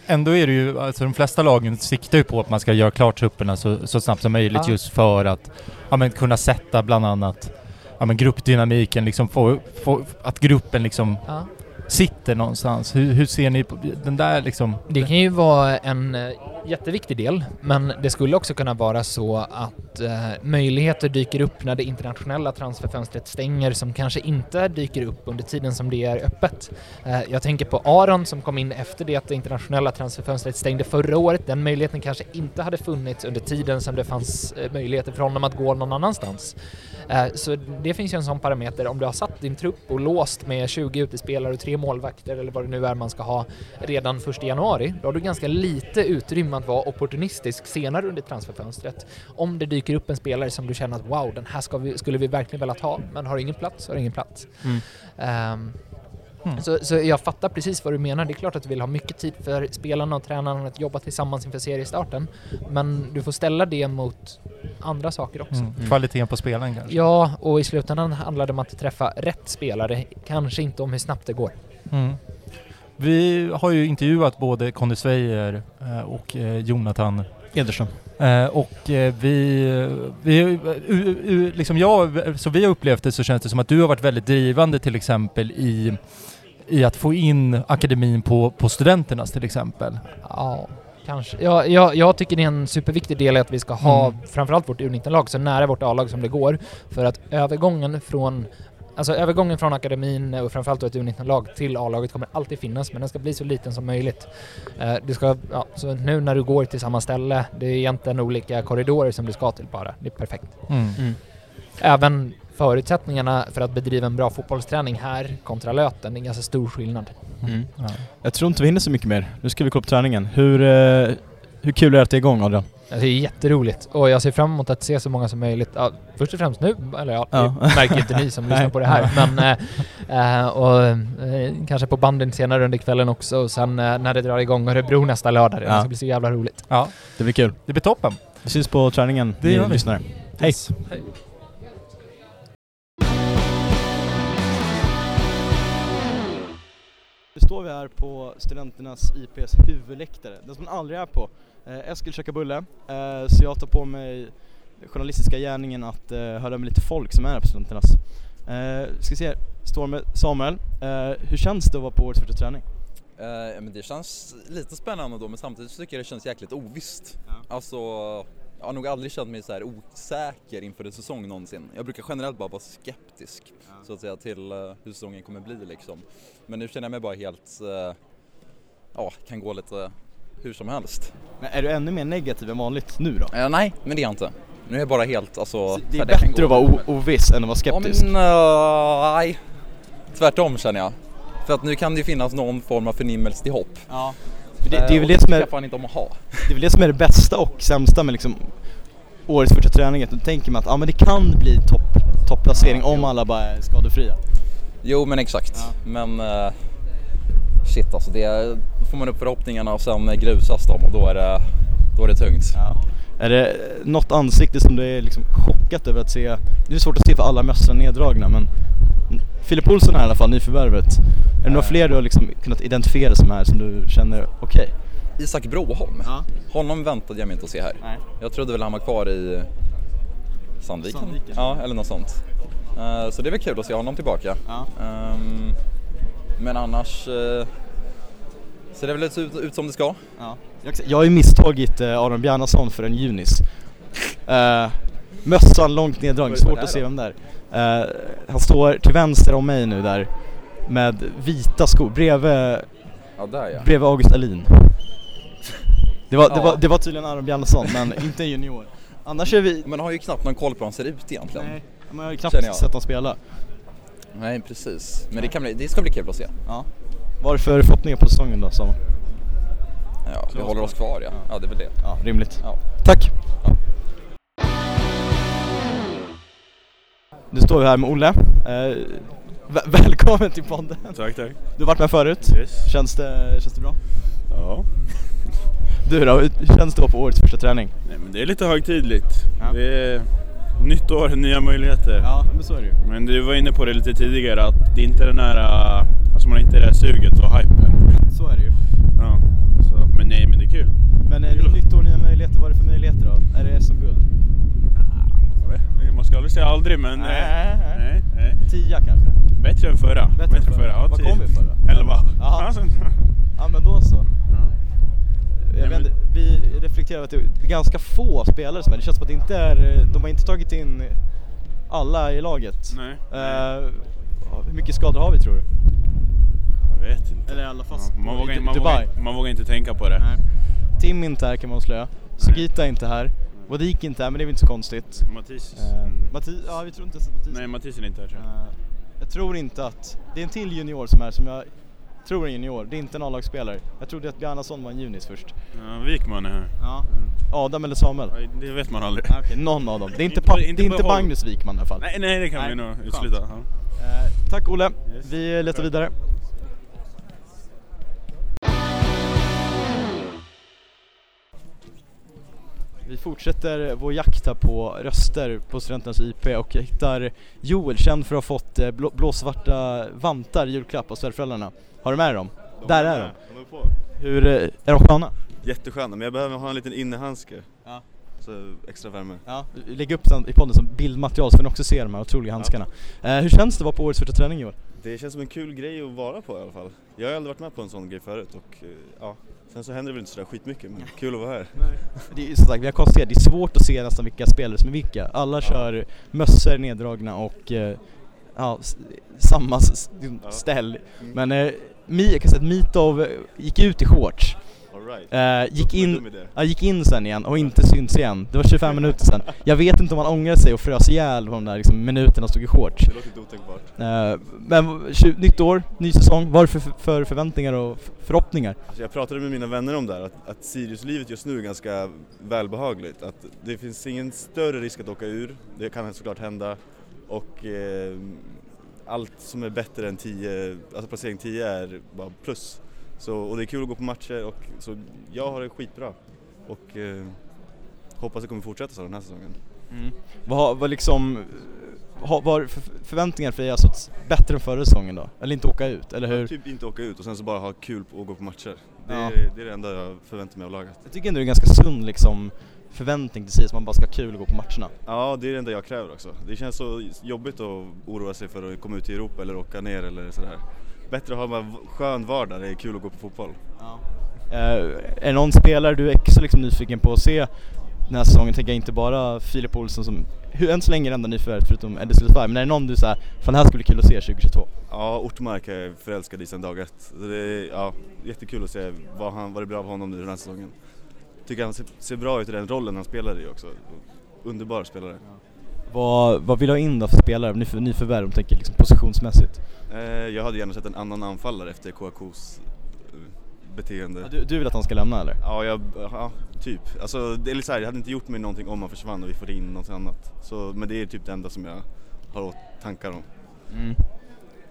Ändå är det ju, alltså de flesta lagen siktar ju på att man ska göra klart trupperna så, så snabbt som möjligt Ja. just för att ja, men, kunna sätta bland annat ja, men, gruppdynamiken, liksom få, få, att gruppen liksom Ja sitter någonstans. Hur, hur ser ni på den där liksom? Det kan ju vara en eh, jätteviktig del, men det skulle också kunna vara så att eh, möjligheter dyker upp när det internationella transferfönstret stänger som kanske inte dyker upp under tiden som det är öppet. Eh, jag tänker på Aron som kom in efter det att det internationella transferfönstret stängde förra året. Den möjligheten kanske inte hade funnits under tiden som det fanns eh, möjligheter för honom att gå någon annanstans. Eh, så det finns ju en sån parameter. Om du har satt din trupp och låst med 20 utespelare och tre målvakter eller vad det nu är man ska ha redan 1 januari, då har du ganska lite utrymme att vara opportunistisk senare under transferfönstret. Om det dyker upp en spelare som du känner att wow, den här vi, skulle vi verkligen velat ha, men har ingen plats, har ingen plats. Mm. Ehm, Mm. så, så jag fattar precis vad du menar. Det är klart att du vill ha mycket tid för spelarna och tränarna att jobba tillsammans inför seriestarten. Men du får ställa det mot andra saker också. Mm. Kvaliteten på spelaren kanske? Ja, och i slutändan handlar det om att träffa rätt spelare, kanske inte om hur snabbt det går. Mm. Vi har ju intervjuat både Conny Svejer eh, och eh, Jonathan Ederström. Eh, och vi, vi liksom jag, så vi har upplevt det så känns det som att du har varit väldigt drivande till exempel i, i att få in akademin på, på studenternas till exempel. Ja, kanske. Ja, jag, jag tycker det är en superviktig del i att vi ska ha Mm. framförallt vårt U19-lag så nära vårt A-lag som det går. För att övergången från Alltså övergången från akademin och framförallt då ett U19-lag till A-laget kommer alltid finnas men den ska bli så liten som möjligt. Eh, du ska, ja, så nu när du går till samma ställe, det är egentligen olika korridorer som du ska till bara. Det är perfekt. Mm. Även förutsättningarna för att bedriva en bra fotbollsträning här kontra Löten, det är en ganska stor skillnad. Mm. Ja. Jag tror inte vi hinner så mycket mer. Nu ska vi kolla på träningen. Hur, eh, hur kul är det att det är igång Adrian? Det är jätteroligt och jag ser fram emot att se så många som möjligt. Ja, först och främst nu, eller ja, Ja. det märker inte ni som lyssnar på det här. Men, eh, eh, och eh, kanske på banden senare under kvällen också och sen eh, när det drar igång Örebro nästa lördag. Det Ja. ska bli så jävla roligt. ja, Det blir kul. det blir toppen. Vi syns på träningen, Det ni lyssnare. Hej! Hej. Står vi här på Studenternas IPs huvudläktare, den som man aldrig är på. Eh, Eskil käkar bulle, eh, så jag tar på mig journalistiska gärningen att eh, höra med lite folk som är här på Studenternas. Ska se, står med Samuel. Hur känns det att vara på årets första träning? Ja, men det känns lite spännande då men samtidigt tycker jag det känns jäkligt ovisst. Ja. Alltså, jag har nog aldrig känt mig så här osäker inför en säsong någonsin. Jag brukar generellt bara vara skeptisk så att säga till eh, hur säsongen kommer bli liksom. Men nu känner jag mig bara helt, eh, ja, kan gå lite hur som helst. Men är du ännu mer negativ än vanligt nu då? Eh, nej, men det är jag inte. Nu är jag bara helt, alltså... det är bättre att vara oviss än att vara Ja skeptisk. men eh, nej, tvärtom känner jag. För att nu kan det ju finnas någon form av förnimmelse till hopp. Ja. Det, det, är väl Eh, det, som är, fan inte om att ha. det är väl det som är det bästa och sämsta med liksom årets första träning, att då tänker man att ah, men det kan bli topp, topplacering Ja, om jo. alla bara är skadefria. Jo men exakt, Ja. men eh, shit alltså det, då får man upp förhoppningarna och sen grusas de och då är det, då är det tungt. Ja. Är det något ansikte som du är liksom chockat över att se? Det är svårt att se för alla mössor neddragna men Filip Olsson är i alla fall nyförvärvet. Är det några Eh. fler du har liksom kunnat identifiera som är som du känner okej? Isak Broholm, Ja. honom väntade jag mig inte att se här. Nej. Jag trodde väl han var kvar i Sandviken, Sandviken. ja eller något sånt. Eh, så det är väl kul att se honom tillbaka. Ja. Ehm, men annars uh, ser det väl ut, ut som det ska. Ja. Jag, har ju misstagit eh, Aron Bjarnason för en Junis. Uh, mössan långt neddragen, svårt att se vem det är. Eh, han står till vänster om mig nu där med vita skor bredvid, Ja där ja. bredvid August Alin. Det var, det, Ja. var, det var tydligen Aron Bjarnason men inte en junior. Annars är vi... Men har ju knappt någon koll på hur han ser ut egentligen. Nej, men jag har ju knappt sett honom spela. Nej precis, men det, kan bli, det ska bli kul att se. Ja. Varför förhoppningar på säsongen då Samuel? Ja, vi håller oss kvar ja. Ja, det är väl det. Ja, rimligt. Ja. Tack! Nu står vi här med Olle. Eh, vä- välkommen till podden. Tack, tack. Du har varit med förut. Yes. Känns det, känns det bra? Ja. Du då, hur känns det vara på årets första träning? Nej, men det är lite högtidligt. Ja. Det är nytt år, nya möjligheter. Ja, men så är det ju. Men du var inne på det lite tidigare att det inte är den här, alltså man har inte det här suget och hypen. Så är det ju. Ja. Så, men nej, men det är kul. Men är det nytt år, nya möjligheter? Vad är det för möjligheter då? Är det SM-guld? Man ska aldrig säga aldrig men... eh, Nej, nej. nej, nej. Tia kanske? Bättre än förra. Bättre än förra. Ja, Vad typ. kom vi förra? Elva. Ja men då så. Ja. Jag vet vi reflekterar att det är ganska få spelare som är, det känns som att det inte är, de har inte tagit in alla i laget. Nej. Eh, hur mycket skador har vi tror du? Jag vet inte. Eller i alla fall Ja, man, vågar, man, vågar, man vågar inte tänka på det. Nej. Tim inte här kan man avslöja. Sugita är inte här. Wadik är inte här men det är väl inte så konstigt. Mattis. Uh, Mm. Matti, ja vi tror inte ens att Mattis Nej, Mattis är inte här tror jag. Eh, Jag tror inte att, det är en till junior som är som jag tror är junior, det är inte en A-lagsspelare. Jag trodde att Bjarnason var en junis först. Ja, Wikman är här. Ja. Adam eller Samuel? Ja, Det vet man aldrig. Ah, Okej, någon av dem. Det är inte, pa- inte det inte. Magnus Wikman i alla fall. Nej, nej det kan Nej, vi nog utesluta. Ja. Eh, tack Olle, Yes. vi letar vidare. Vi fortsätter vår jakt här på röster på Studenternas IP och jag hittar Joel, känd för att ha fått eh, blå, blåsvarta vantar i julklapp av svärföräldrarna. Har du med dig dem? Där är de. De är på. Hur, eh, är de sköna? Jättesköna, men jag behöver ha en liten innehandske. Ja. Så extra värme. Ja, lägg upp den i podden som bildmaterial så får ni också se de här otroliga handskarna. Eh, hur känns det att vara på årets första träning Joel? Det känns som en kul grej att vara på i alla fall. Jag har aldrig varit med på en sån grej förut och eh, ja, sen så händer det väl inte sådär skitmycket men kul att vara här. Det är som sagt, vi har konstaterat, det är svårt att se nästan vilka spelare som är vilka. Alla kör mössor neddragna och eh, ja, samma s- Ja. ställ. Mm. Men eh, Mi, jag kan säga att Mitov gick ut i shorts, right. eh, gick, in, ja, gick in sen igen och inte syns igen. Det var 25 minuter sen. Jag vet inte om han ångrar sig och frös ihjäl på de där liksom, minuterna stod i shorts. Det låter inte otänkbart. Eh, men nytt år, ny säsong, vad är det för, för förväntningar och förhoppningar? Alltså jag pratade med mina vänner om det här, att, att Siriuslivet just nu är ganska välbehagligt. Att det finns ingen större risk att åka ur, det kan såklart hända. Och eh, allt som är bättre än 10, alltså placering 10 är bara plus. Så, och det är kul att gå på matcher och så jag har det skitbra. Och eh, hoppas det kommer fortsätta så den här säsongen. Vad, har- vad liksom, vad har för förväntningar för er alltså bättre än förra säsongen då? Eller inte åka ut, eller hur? Typ inte åka ut och sen så bara ha kul på att gå på matcher. Det, Ja. är, det är det enda jag förväntar mig av laget. Jag tycker ändå det är en ganska sund liksom förväntning till sig att man bara ska ha kul och gå på matcherna. Ja, det är det enda jag kräver också. Det känns så jobbigt att oroa sig för att komma ut i Europa eller åka ner eller sådär. Bättre att ha v- skön vardag, det är kul att gå på fotboll. Eh, är det någon spelare du är extra liksom nyfiken på att se den här säsongen? Tänker jag inte bara Filip Olsson som, hur, än så länge är det enda nyförvärvet förutom Eddie Silverberg, men är det någon du säger fan det här skulle bli kul att se 2022? Ja, Ortmark är jag förälskad i sedan dag ett. Så det är ja, jättekul att se vad, han, vad det blir av honom nu den här säsongen. Tycker han ser, ser bra ut i den rollen han spelar i också. Underbar spelare. Vad, vad vill du ha in då för spelare, nyför, nyförvärv, om du tänker liksom positionsmässigt? Eh, jag hade gärna sett en annan anfallare efter KAKs eh, beteende. Ja, du, du vill att han ska lämna eller? Ja, jag, ja, typ. Alltså, det är lite så här, det hade inte gjort mig någonting om han försvann och vi får in något annat. Så, men det är typ det enda som jag har tankar om. Mm.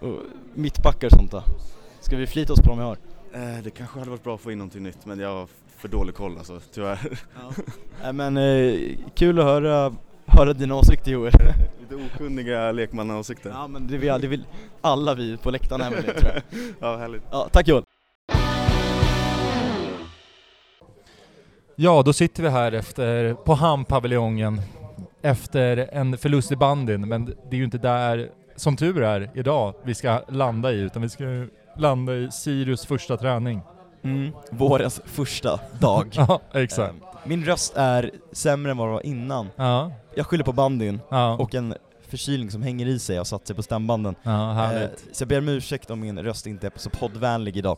Och mittbackar och sånt då? Ska vi flita oss på de vi har? Eh, det kanske hade varit bra att få in någonting nytt men jag har för dålig koll alltså, tyvärr. Nej men eh, kul att höra, höra dina åsikter Joel. Lite okunniga lekmannaåsikter. ja men det vill, det vill alla vi på läktaren här med det tror jag. ja, härligt. Ja, tack Joel. Ja, då sitter vi här efter, på hamnpaviljongen efter en förlust i bandyn, men det är ju inte där, som tur är, idag vi ska landa i, utan vi ska landa i Sirius första träning. Mm. Vårens första dag. Ja, exakt. Eh, Min röst är sämre än vad den var innan. Ja, Jag skyller på bandyn ja, och en förkylning som hänger i sig och satt sig på stämbanden. ja Eh, så jag ber om ursäkt om min röst inte är så poddvänlig idag.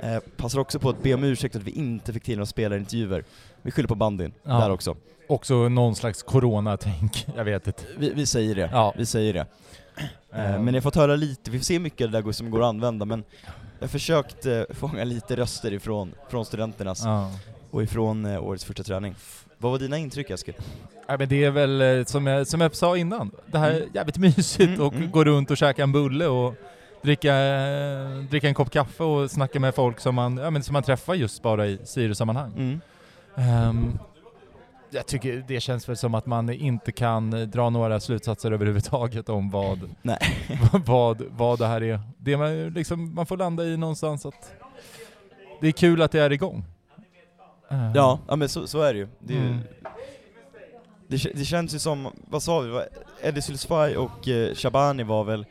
Eh, passar också på att be om ursäkt att vi inte fick till några spelarintervjuer. Vi skyller på bandyn där också. Också någon slags coronatänk, jag vet inte. Vi, vi säger det. Vi säger det. Eh, Eh, men jag har fått höra lite, vi får se mycket av det där som går att använda men jag försökt eh, fånga lite röster ifrån från studenternas Ja. Och ifrån eh, årets första träning. Vad var dina intryck Eskil? Ja, men det är väl eh, som jag, som jag sa innan, det här är Mm. jävligt mysigt Mm, och mm. gå runt och käka en bulle och dricka, eh, dricka en kopp kaffe och snacka med folk som man, ja, men som man träffar just bara i Sirius-sammanhang. Mm. Ehm, jag tycker det känns väl som att man inte kan dra några slutsatser överhuvudtaget om vad, vad, vad det här är. Det man, liksom, man får landa i någonstans att det är kul att det är igång. Ehm, Ja, ja men så, så är det ju. Det, Mm. det, det känns ju som, vad sa vi, Eddie Sylsfaj och eh, Shabani var väl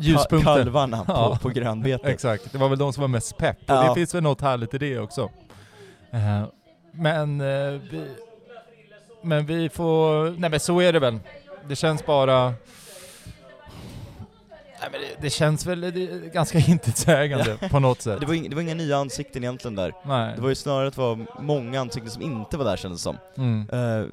Ljuspunkter. kalvarna på, Ja. på grönbetet. Exakt, det var väl de som var mest pepp. Och Ja. det finns väl något härligt i det också. Eh, men, eh, vi, men vi får... Nej men så är det väl. Det känns bara... Nej, men det, det känns väl det ganska intetsägande på något sätt. Det var, ing, det var inga nya ansikten egentligen där. Nej. Det var ju snarare att det var många ansikten som inte var där kändes det som. Mm. Eh,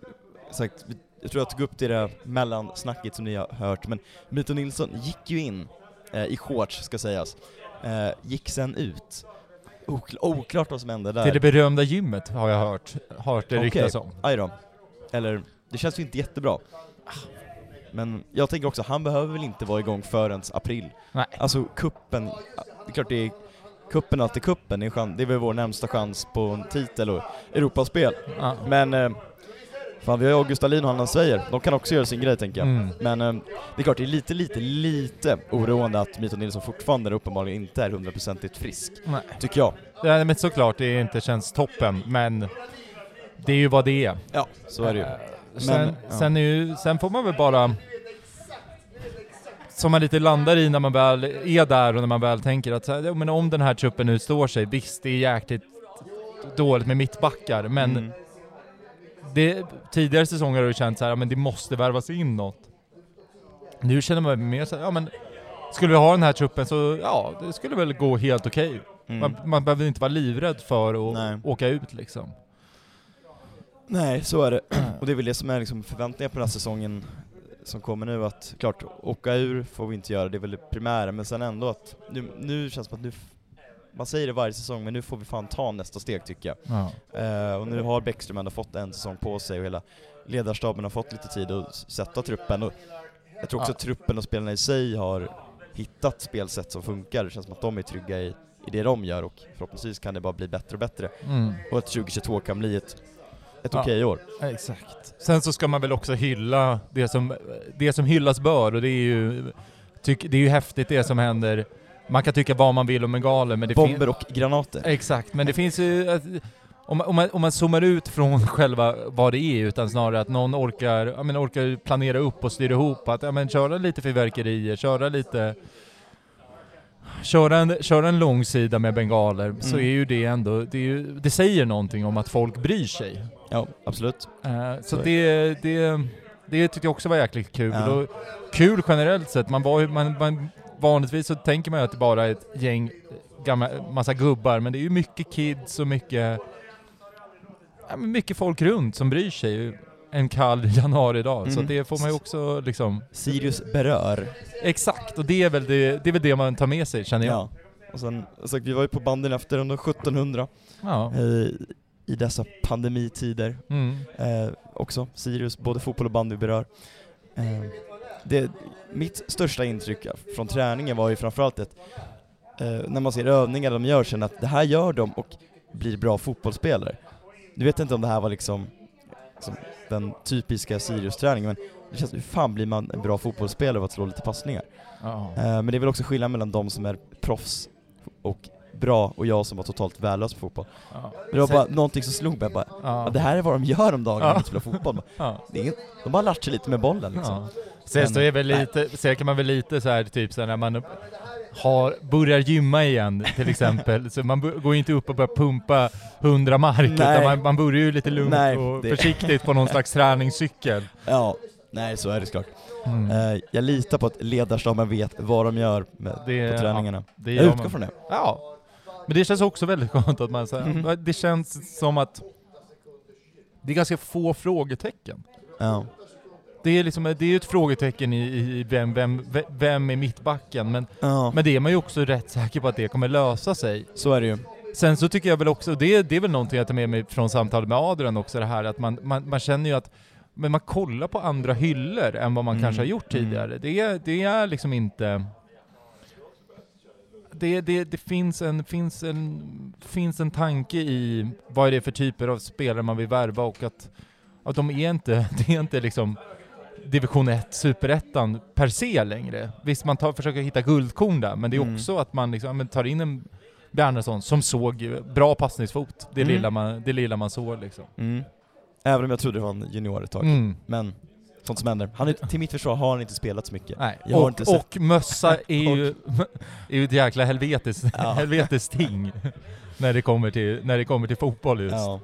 sagt, jag tror jag tog upp det där mellansnacket som ni har hört, men Mito Nilsson gick ju in eh, i shorts, ska sägas. Eh, gick sen ut. Okl- oklart vad som hände där. Till det berömda gymmet har jag hört, hört det Okej. ryktas om. Aj då. Eller, det känns ju inte jättebra. Men jag tänker också, han behöver väl inte vara igång förrän april. Nej. Alltså kuppen, det är klart det är kuppen alltid kuppen, det är, chans, det är väl vår närmsta chans på en titel och Europaspel. Ja. Men, eh, fan vi har ju August Dahlin och Hanna Sveijer, de kan också göra sin grej tänker jag. Mm. Men eh, det är klart, det är lite, lite, lite oroande att Mito Nilsson fortfarande uppenbarligen inte är hundraprocentigt frisk, Nej. tycker jag. Ja, men såklart det inte känns toppen, men det är ju vad det är. Ja, så är det ju. Sen, Men, ja. sen, ju, sen får man väl bara... Som man lite landar i när man väl är där och när man väl tänker att här, men om den här truppen nu står sig, visst det är jäkligt dåligt med mittbackar, men Mm. det, tidigare säsonger har det känts så här, men det måste värvas in något. Nu känner man mer så här, ja men skulle vi ha den här truppen så, ja det skulle väl gå helt okej. Mm. Man, man behöver inte vara livrädd för att Nej. åka ut liksom. Nej, så är det. Och det är väl det som är liksom förväntningar på den här säsongen som kommer nu, att klart, åka ur får vi inte göra, det är väl det primära, men sen ändå att nu, nu känns det som att nu, man säger det varje säsong, men nu får vi fan ta nästa steg tycker jag. Ja. Eh, och nu har Bäckström ändå fått en säsong på sig och hela ledarstaben har fått lite tid att sätta truppen. Och jag tror också Ja. att truppen och spelarna i sig har hittat spelsätt som funkar, det känns som att de är trygga i, i det de gör och förhoppningsvis kan det bara bli bättre och bättre. Mm. Och att 2022 kan bli ett, ett Ja. okej år. Exakt. Sen så ska man väl också hylla det som, det som hyllas bör och det är ju, tyck, det är ju häftigt det som händer. Man kan tycka vad man vill om en galen men det. Bomber och granater. Exakt, men det finns ju... att- Om man, om, man, om man zoomar ut från själva vad det är, utan snarare att någon orkar, ja, men orkar planera upp och styra ihop att ja, men köra lite fyrverkerier, köra lite... Köra en, köra en långsida med bengaler, så Mm. är ju det ändå, det, ju, det säger någonting om att folk bryr sig. Ja, absolut. Eh, så Så det, det, det tyckte jag också var jäkligt kul. Ja. Och kul generellt sett. Man var, man, man, vanligtvis så tänker man ju att det bara är ett gäng gamla, massa gubbar, men det är ju mycket kids och mycket, ja, men mycket folk runt som bryr sig en kall januaridag. Så Mm. det får man ju också liksom... Sirius berör. Exakt, och det är väl det, det, är väl det man tar med sig känner jag. Ja. Och sen, sagt, vi var ju på banden efter under 1700 Ja. eh, i dessa pandemitider. Mm. Eh, också, Sirius, både fotboll och bandy berör. Eh, det, mitt största intryck från träningen var ju framförallt att eh, när man ser övningar de gör, känner att det här gör de och blir bra fotbollsspelare. Nu vet jag inte om det här var liksom, liksom den typiska Sirius-träningen, men det känns hur fan blir man en bra fotbollsspelare av att slå lite passningar? Eh, men det är väl också skillnad mellan de som är proffs och bra och jag som var totalt värdelös på fotboll. Ja. Det var Sen- bara någonting som slog mig, bara, Ja. ja. det här är vad de gör om dagen när Ja. de spelar fotboll. Ja. Inget, de bara latchar lite med bollen liksom. Ja. Sen så är väl lite, sen kan man väl lite så här typ så här när man har, börjar gymma igen till exempel, så man går ju inte upp och börjar pumpa 100 mark utan man, man börjar ju lite lugnt Nej, och det- försiktigt på någon slags träningscykel. Ja, nej så är det såklart. Mm. Eh, jag litar på att ledarstaben vet vad de gör med, Det- på träningarna. Det jag utgår man. från det. Ja. Men det känns också väldigt skönt att man säger, Mhm. det känns som att det är ganska få frågetecken. Ja. Det är liksom, det är ju ett frågetecken i, i vem, vem, vem är mittbacken, men, ja, men det är man ju också rätt säker på att det kommer lösa sig. så är det ju. Sen så tycker jag väl också, det, det är väl någonting jag tar med mig från samtalet med Adrian också, det här att man, man, man känner ju att men man kollar på andra hyllor än vad man Mm, kanske har gjort mm. tidigare. Det, är, det är liksom inte... Det, det, det finns, en, finns, en, finns en tanke i vad är det för typer av spelare man vill värva och att, att de är inte, det är inte liksom division 1, superettan per se längre. Visst, man tar, försöker hitta guldkorn där, men det är Mm. också att man liksom, tar in en Bjarnason som såg bra passningsfot. Det, Mm. lilla, man, det lilla man såg liksom. Mm. Även om jag trodde det var en junior ett tag. Mm. Men Sånt som händer. Han är, till mitt försvar har han inte spelat så mycket. Nej. Jag Och, inte sett- och mössa är ju, är ju ett jäkla helvetes, Ja. helvetes ting. När det kommer till, när det kommer till fotboll just. Ja.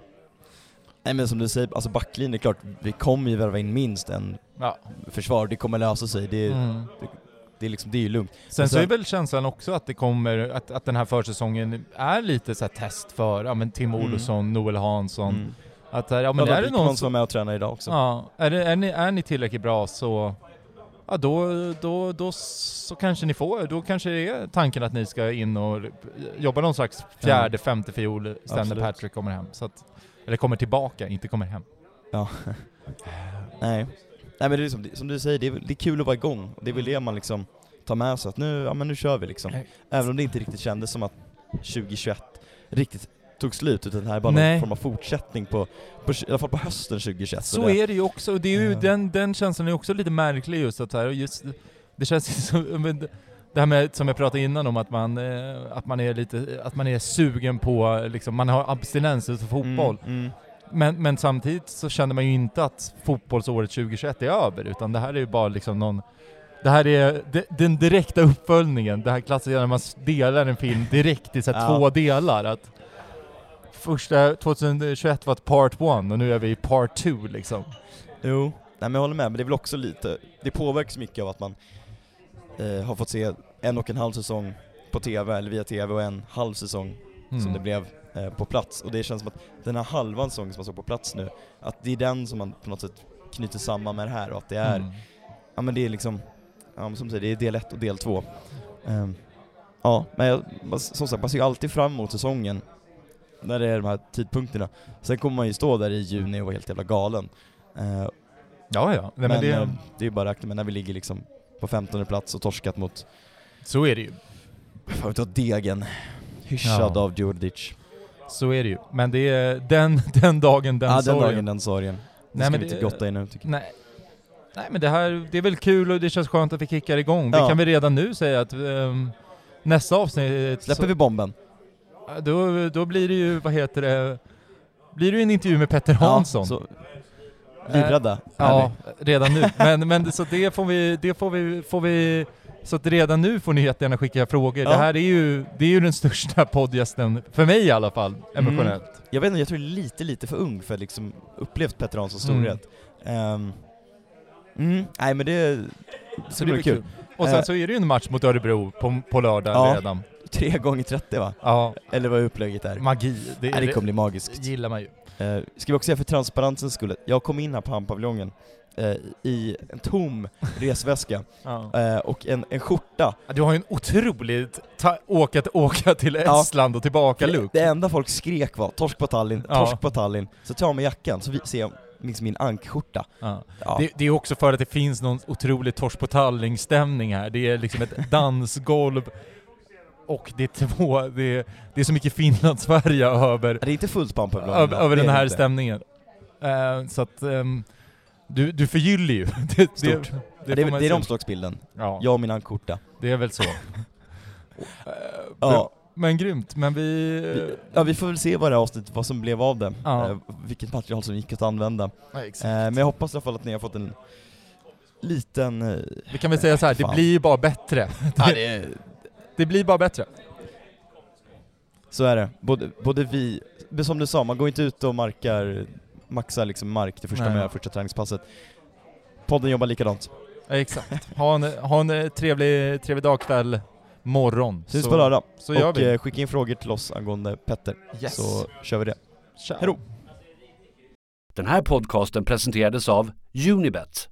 Nej men som du säger, alltså backlinjen är klart, vi kommer ju värva in minst en Ja. försvar, det kommer lösa sig. Det, Mm. det, är liksom, det är ju lugnt. Sen så sen- är väl känslan också att det kommer, att, att den här försäsongen är lite så test för, ja men Tim Mm. Olsson, Noel Hansson. Mm. Att här, ja men Ja, är det någon som som, var med och tränade idag också. ja, är, det, är, ni, är ni tillräckligt bra så, ja då, då, då så kanske ni får, då kanske det är tanken att ni ska in och jobba någon slags fjärde, femte fiol sen när. Patrick kommer hem. Så att, eller kommer tillbaka, inte kommer hem. Ja. Nej. Nej men det är som, som du säger, det är, det är kul att vara igång. Det är väl det man liksom tar med sig, att nu, ja men nu kör vi liksom. Även om det inte riktigt kändes som att 2021 riktigt tog slut, utan det här är bara Nej. någon form av fortsättning på, på, i alla fall på hösten 2021. Så det, är det ju också, och det är ju, Ja. den, den känslan är också lite märklig just att här, och just, det känns som, det- här med, som jag pratade innan om att man, eh, att man är lite, att man är sugen på, liksom, man har abstinens för fotboll. Mm, mm. Men, men samtidigt så känner man ju inte att fotbollsåret 2021 är över, utan det här är ju bara liksom någon det här är de, den direkta uppföljningen, det här klassiska när man delar en film direkt i så Ja. två delar. Att första 2021 var ett part one och nu är vi i part two liksom. Jo, nej men jag håller med, men det är väl också lite, det påverkas mycket av att man eh, har fått se en och en halv säsong på TV, eller via TV, och en halv säsong som Mm. det blev eh, på plats. Och det känns som att den här halvan säsongen som man såg på plats nu, att det är den som man på något sätt knyter samman med det här och att det är, Mm. ja men det är liksom, ja men som du säger, det är del ett och del två. Ehm, ja, men jag, som sagt, man ser ju alltid fram emot säsongen när det är de här tidpunkterna. Sen kommer man ju stå där i juni och vara helt jävla galen. Eh, Ja, ja. Nej, men men det, eh, det är ju bara att räkna med när vi ligger liksom på 15 plats och torskat mot, så är det ju. fan du vad, Degen. Hyschad Ja. av Djurdjic. Så är det ju. Men det är den, den dagen, den ja, den sorgen. dagen, den sorgen. Det Nej, ska men vi inte det- grotta i nu tycker jag. Nej. Nej men det här, det är väl kul och det känns skönt att vi kickar igång. Vi Ja. kan väl redan nu säga att ehm, nästa avsnitt... Släpper så, vi bomben? Då, då blir det ju, vad heter det, blir det ju en intervju med Petter Hansson. Ja, livrädda. är Ja, redan nu. Men, men så det får vi, det får vi, får vi, så att redan nu får ni jättegärna skicka frågor. Ja. Det här är ju, det är ju den största poddgästen, för mig i alla fall, emotionellt. vi. Jag vet inte, jag tror jag är lite, lite för ung för att liksom upplevt Petter Hanssons Mm. storhet. Ehm, mm, nej men det, Så det bli blir kul. kul. Och sen Eh. så är det ju en match mot Örebro på, på lördag Ja. redan. Tre gånger 30 va? Ja, Eller vad upplägget är. magi. Det, Nej, det kommer bli magiskt. gillar man ju. Eh, ska vi också säga för transparensens skull, jag kom in här på Hamnpaviljongen eh, i en tom resväska Ja. eh, och en, en skjorta. Du har ju en otroligt ta- åka, åka till Ja. Estland och tillbaka Det, det enda folk skrek var 'torsk på Tallinn, Ja. torsk på Tallinn' Så tar jag mig jackan, så vi, ser jag liksom min ankskjorta. Ja. Ja. Det, det är också för att det finns någon otrolig torsk på Tallinn-stämning här. Det är liksom ett dansgolv och det är två, det är, det är så mycket Finlandsfärja över, det är inte fullt på över, över det den är det här inte. stämningen. Eh, så att ehm, du, du förgyller ju. Det, det, Stort. det, Det, är, får man det är omslagsbilden, Ja, jag och min ankskjorta. det är väl så. Eh, Ja. Men grymt, men vi... Vi, ja, vi får väl se vad det här avsnittet, vad som blev av det. Ja. Eh, vilket material som gick att använda. Ja, men jag hoppas i alla fall att ni har fått en liten... Vi kan väl säga så här, det blir bara bättre. ja, det, Det blir bara bättre. Så är det. Både, både vi, som du sa, man går inte ut och markar, maxar liksom mark det första Nej. gör, första träningspasset. Podden jobbar likadant. Ja, exakt. Ha en, ha en trevlig, trevlig dag, kväll, morgon. Syns på lördag. Så gör och vi. eh, skicka in frågor till oss angående Petter, Yes. så kör vi det. Ciao. Hejdå! Den här podcasten presenterades av Unibet,